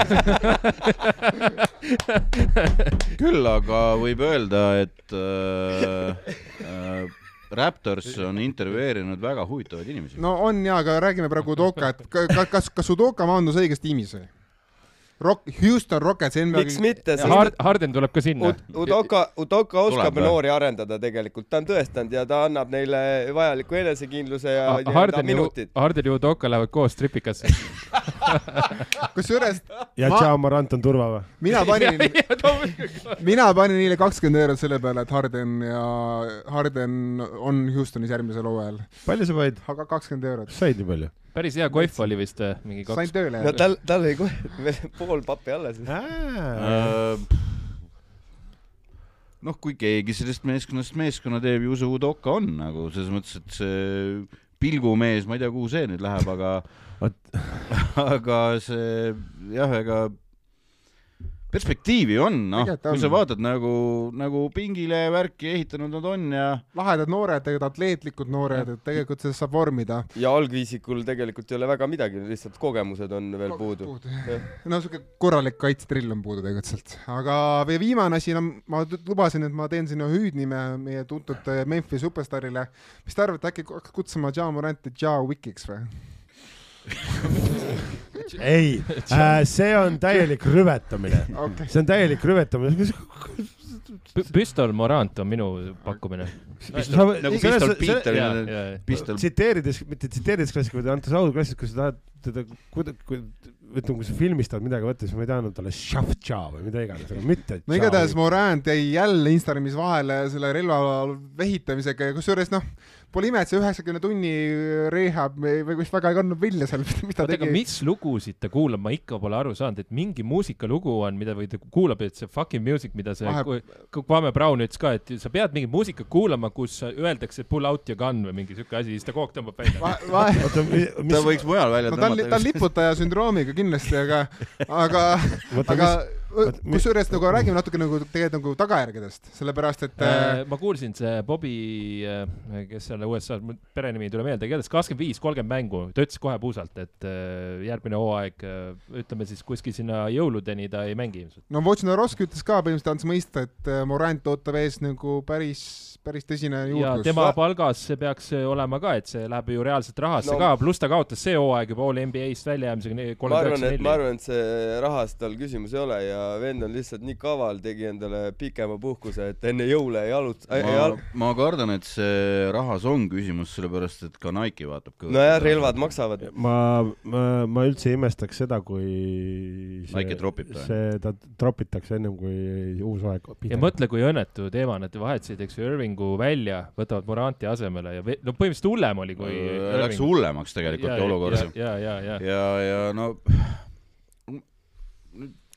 küll aga võib öelda, et äh, äh, Raptors on intervjueerinud väga huvitavaid inimesi. no on jaa, aga räägime praegu Udoka, et kas, kas Udoka maandus õiges tiimis või? Rock, Houston Rockets NBA. miks mitte Hard,? Harden tuleb ka sinna Ud,. Udoka, Udoka oskab tuleb, noori arendada tegelikult, ta on tõestanud ja ta annab neile vajaliku enesekindluse ja Harden minutid. Harden ja Udoka lähevad koos tripikasse kusjuures. ja ma... Tšao Morant on turva või? mina panin mina panin neile kakskümmend eurot selle peale, et Harden ja Harden on Houstonis järgmisel hooajal. palju sa panid? aga kakskümmend eurot. said nii palju? Päris hea kohv oli vist äh, mingi kaks. sain tööle. no tal, tal oli kohe pool pappi alles. Äh, noh, kui keegi sellest meeskonnast meeskonna teeb, ju see Udoka on nagu selles mõttes, et see pilgumees, ma ei tea, kuhu see nüüd läheb, aga aga see jah, ega perspektiivi on, noh, kui sa vaatad nagu, nagu pingile värki ehitanud nad on ja lahedad noored, tegelikult atleetlikud noored, et tegelikult sellest saab vormida. ja algviisikul tegelikult ei ole väga midagi, lihtsalt kogemused on veel Ko puudu. no siuke korralik kaitsetrill on puudu tegelikult sealt, aga viimane asi, no ma lubasin, et ma teen sinna hüüdnime meie tuntud Memphis superstaarile. mis te arvate, äkki hakkaks kutsuma Ja Moranti Ja Wikiks või? ei äh,, see on täielik rüvetamine okay.. see on täielik rüvetamine. Pistol Morant on minu pakkumine. nagu Pistol Peter. tsiteerides, mitte tsiteerides klassikuid, vaid andes audu klassikuid, kui sa tahad teda kuidagi ütleme, kui sa filmistad midagi võtta, siis ma ei teadnud talle Shavtša või mida iganes, aga mitte. no igatahes Morant jäi jälle Instagramis vahele selle relva vehitamisega ja kusjuures noh Pole ime, et see üheksakümne tunni rehab või vist väga ei kandnud vilja seal, mis ta tegi. mis lugusid ta kuulab, ma ikka pole aru saanud, et mingi muusikalugu on, mida või ta kuulab, et see fucking music, mida see Vahe... Kwame Brown ütles ka, et sa pead mingit muusikat kuulama, kus öeldakse pull out your gun või mingi siuke asi, siis ta kogu aeg tõmbab välja Va. Va... ta võiks mujal välja no, tõmmata. ta on liputaja sündroomiga kindlasti, aga, aga, aga mis kusjuures nagu räägime natuke nagu tegelikult nagu tagajärgedest, sellepärast et äh,. ma kuulsin see Bobby äh,, kes seal USA-s, perenimi ei tule meelde, igatahes kakskümmend viis, kolmkümmend mängu, ta ütles kohe puusalt, et äh, järgmine hooaeg äh,, ütleme siis kuskil sinna jõuludeni ta ei mängi ilmselt. no Wojnarowski ütles ka põhimõtteliselt andis mõista, et äh, Morant ootab ees nagu päris päris tõsine juurdlus. ja tema palgas see peaks olema ka, et see läheb ju reaalselt rahasse no, ka, pluss ta kaotas see hooaeg juba All NBA-st väljajäämisega kolmkümmend üheksa neli. ma arvan, et see rahas tal küsimus ei ole ja vend on lihtsalt nii kaval, tegi endale pikema puhkuse, et enne jõule ei alut- ma, al ma kardan, et see rahas on küsimus, sellepärast et ka Nike vaatab kõvasti. nojah, relvad maksavad. ma, ma, ma üldse ei imestaks seda, kui see, Nike tropib ta. see, ta tropitakse ennem kui uus hooaeg. ja mõtle, kui õnnetu teema et vahetasid, eks ju, Irving Irvingu välja, võtavad Moranti asemele ja no põhimõtteliselt hullem oli kui äh,. Läks hullemaks tegelikult ja, olukord. ja, ja, ja, ja, ja, ja no.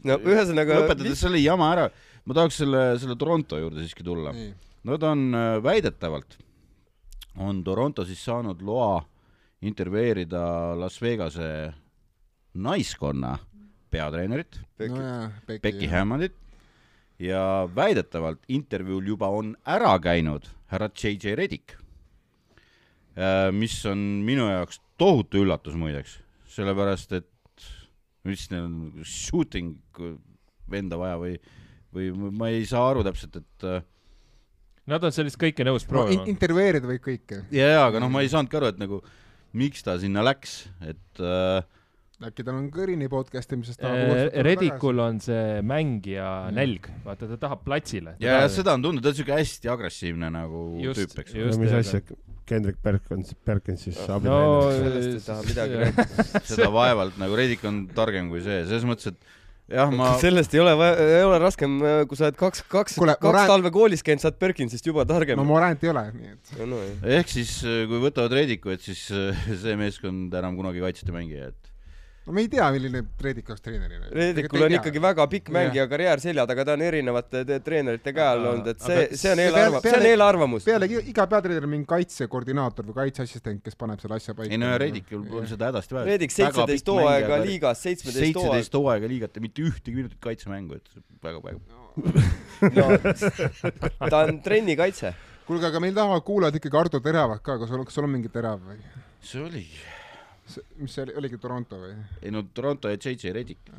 no ühesõnaga. lõpetades selle jama ära, ma tahaks selle, selle Toronto juurde siiski tulla. Nad on äh, väidetavalt, on Toronto siis saanud loa intervjueerida Las Vegase naiskonna peatreenerit no, Becky Hammondit ja väidetavalt intervjuul juba on ära käinud härra JJ Redick, äh, mis on minu jaoks tohutu üllatus muideks, sellepärast et mis neil on, shooting venda vaja või, või ma ei saa aru täpselt, et äh, Nad on sellist kõike nõus proovima no,. intervjueerida võib kõike. jaa, aga noh, ma ei saanudki aru, et nagu miks ta sinna läks, et äh, äkki tal on kõrini podcast imisest äh, Redikul on see mängija mm. nälg, vaata ta tahab platsile. ja, ja seda on tundnud, ta on siuke hästi agressiivne nagu just, tüüp, eks. no mis asja, Kendrick Perkins, Perkins siis abi no, sellest ei taha midagi rääkida seda vaevalt nagu Redik on targem kui see, selles mõttes, et jah, ma. sellest ei ole, ei ole raskem, kui sa oled kaks, kaks, kaks Morant... talve koolis käinud, sa oled Perkinsist juba targem. no Morant ei ole, nii et no,. No, ehk siis, kui võtavad Rediku, et siis see meeskond enam kunagi kaitset ei mängi, et no me ei tea, milline Reedik oleks treenerina. Reedikul on ikkagi väga pikk mängija karjäär selja taga, ta on erinevate treenerite käe all olnud, et see, see on eelarvamus, see on eelarvamus. pealegi iga peatreener on mingi kaitsekoordinaator või kaitseassistent, kes paneb selle asja paika. ei no ja Reedikul on seda hädasti vaja. Reedik seitseteist hooaega liigas, seitsmeteist hooaega. seitseteist hooaega liigat ja mitte ühtegi minutit kaitsemängu, et väga, väga. no ta on trenni kaitse. kuulge, aga meil tahavad kuulajad ikkagi Ardo Teravat ka, kas sul, kas sul on mingi terav või? see oligi mis see oli, oligi Toronto või? ei no Toronto ja JJ Redick.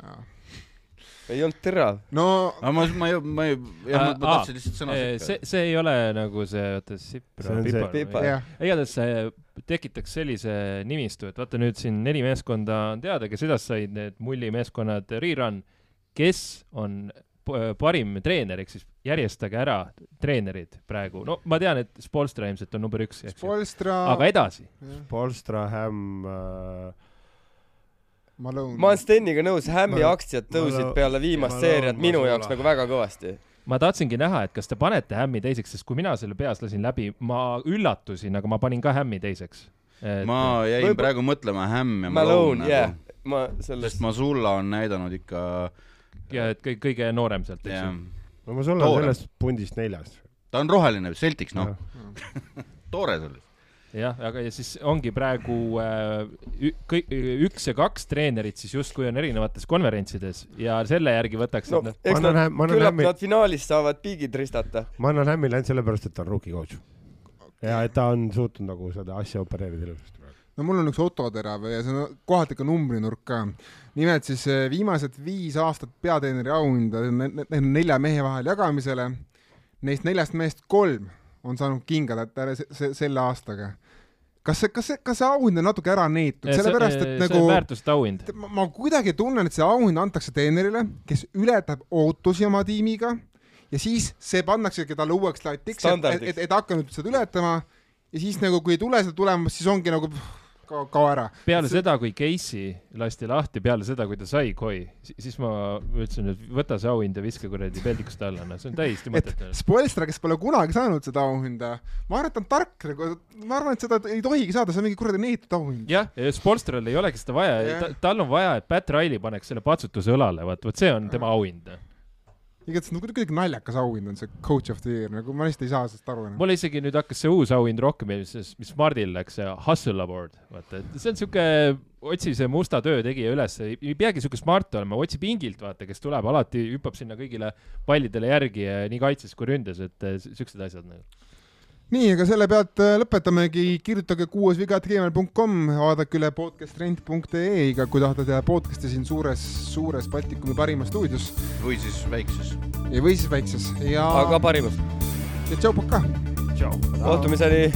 ei olnud terav. no aga ma, ma ei, ma ei, jah, ma, ma tahtsin lihtsalt sõna sekka. see, see ei ole nagu see, oota, Sipra, Pipar. igatahes see tekitaks sellise nimistu, et vaata nüüd siin neli meeskonda on teada, kes edasi said, need mullimeeskonnad, Rerun, kes on parim treener, ehk siis järjestage ära treenerid praegu. no ma tean, et Spolstra ilmselt on number üks, Spolstra... aga edasi. Spolstra, Hämm äh... Malone. ma olen Steniga nõus, Hämmi aktsiad tõusid Malone, peale viimast Malone, seeriat minu jaoks nagu väga kõvasti ma tahtsingi näha, et kas te panete Hämmi teiseks, sest kui mina selle peas lasin läbi, ma üllatusin, aga ma panin ka Hämmi teiseks et.... ma jäin Võib... praegu mõtlema Hämm ja Malone, Malone yeah. nagu. ma sellest. sest Masulla on näidanud ikka ja et kõige, kõige noorem sealt, eks ju. No ma sulle olen sellest pundist neljas. ta on roheline, Celtics, noh. toore sellest jah, aga ja siis ongi praegu äh, kõik, üks ja kaks treenerit siis justkui on erinevates konverentsides ja selle järgi võtaks no, eks nad, küllap hämmi... nad finaalis saavad piigid ristata. ma annan Hämmile ainult sellepärast, et ta on rookie coach. ja et ta on suutnud nagu seda asja opereerida ilusasti no mul on üks ototerav ja see on kohati ka numbrinurk ka. Nimelt siis eh, viimased viis aastat peatreeneri auhinda nelja mehe vahel jagamisele. Neist neljast mehest kolm on saanud kingad se selle aastaga kas see, kas see, kas see auhind on natuke ära neetud, sellepärast et see nagu väärtuste auhind. Ma, kuidagi tunnen, et see auhind antakse treenerile, kes ületab ootusi oma tiimiga ja siis see pannaksegi talle uueks latiks, et, et, et, et hakka nüüd seda ületama ja siis nagu, kui ei tule seda tulemust, siis ongi nagu kao, kao ära. peale see... seda, kui Casey lasti lahti, peale seda, kui ta sai koi, siis ma ütlesin, et võta see auhind ja viska kuradi peldikust alla, noh, see on täiesti mõttetu. Spoelstra, kes pole kunagi saanud seda auhinda, ma arvan, et ta on tark nagu, ma arvan, et seda ei tohigi saada, see on mingi kuradi neetud auhind. jah, Spolstral ei olegi seda vaja ta,, tal on vaja, et Pat Riley paneks selle patsutuse õlale, vaat, vot see on tema auhind igatahes nagu kuidagi naljakas auhind on see coach of the year, nagu ma lihtsalt ei saa sellest aru mulle isegi nüüd hakkas see uus auhind rohkem meeldima, mis Mardil läks, see Hustle Award, vaata, et see on siuke, otsi see musta töö tegija üles, ei peagi siuke smart olema, otsi pingilt, vaata, kes tuleb alati, hüppab sinna kõigile pallidele järgi nii kaitses kui ründes, et siuksed asjad nagu nii, aga selle pealt äh, lõpetamegi, kirjutage kuuesviga.gmail.com, vaadake üle podcastrent.ee-ga, kui tahate teha podcast'i siin suures, suures Baltikumi parimas stuudios. või siis väikses. või siis väikses ja. aga parimas. ja tšau, pakaa. tšau. kohtumiseni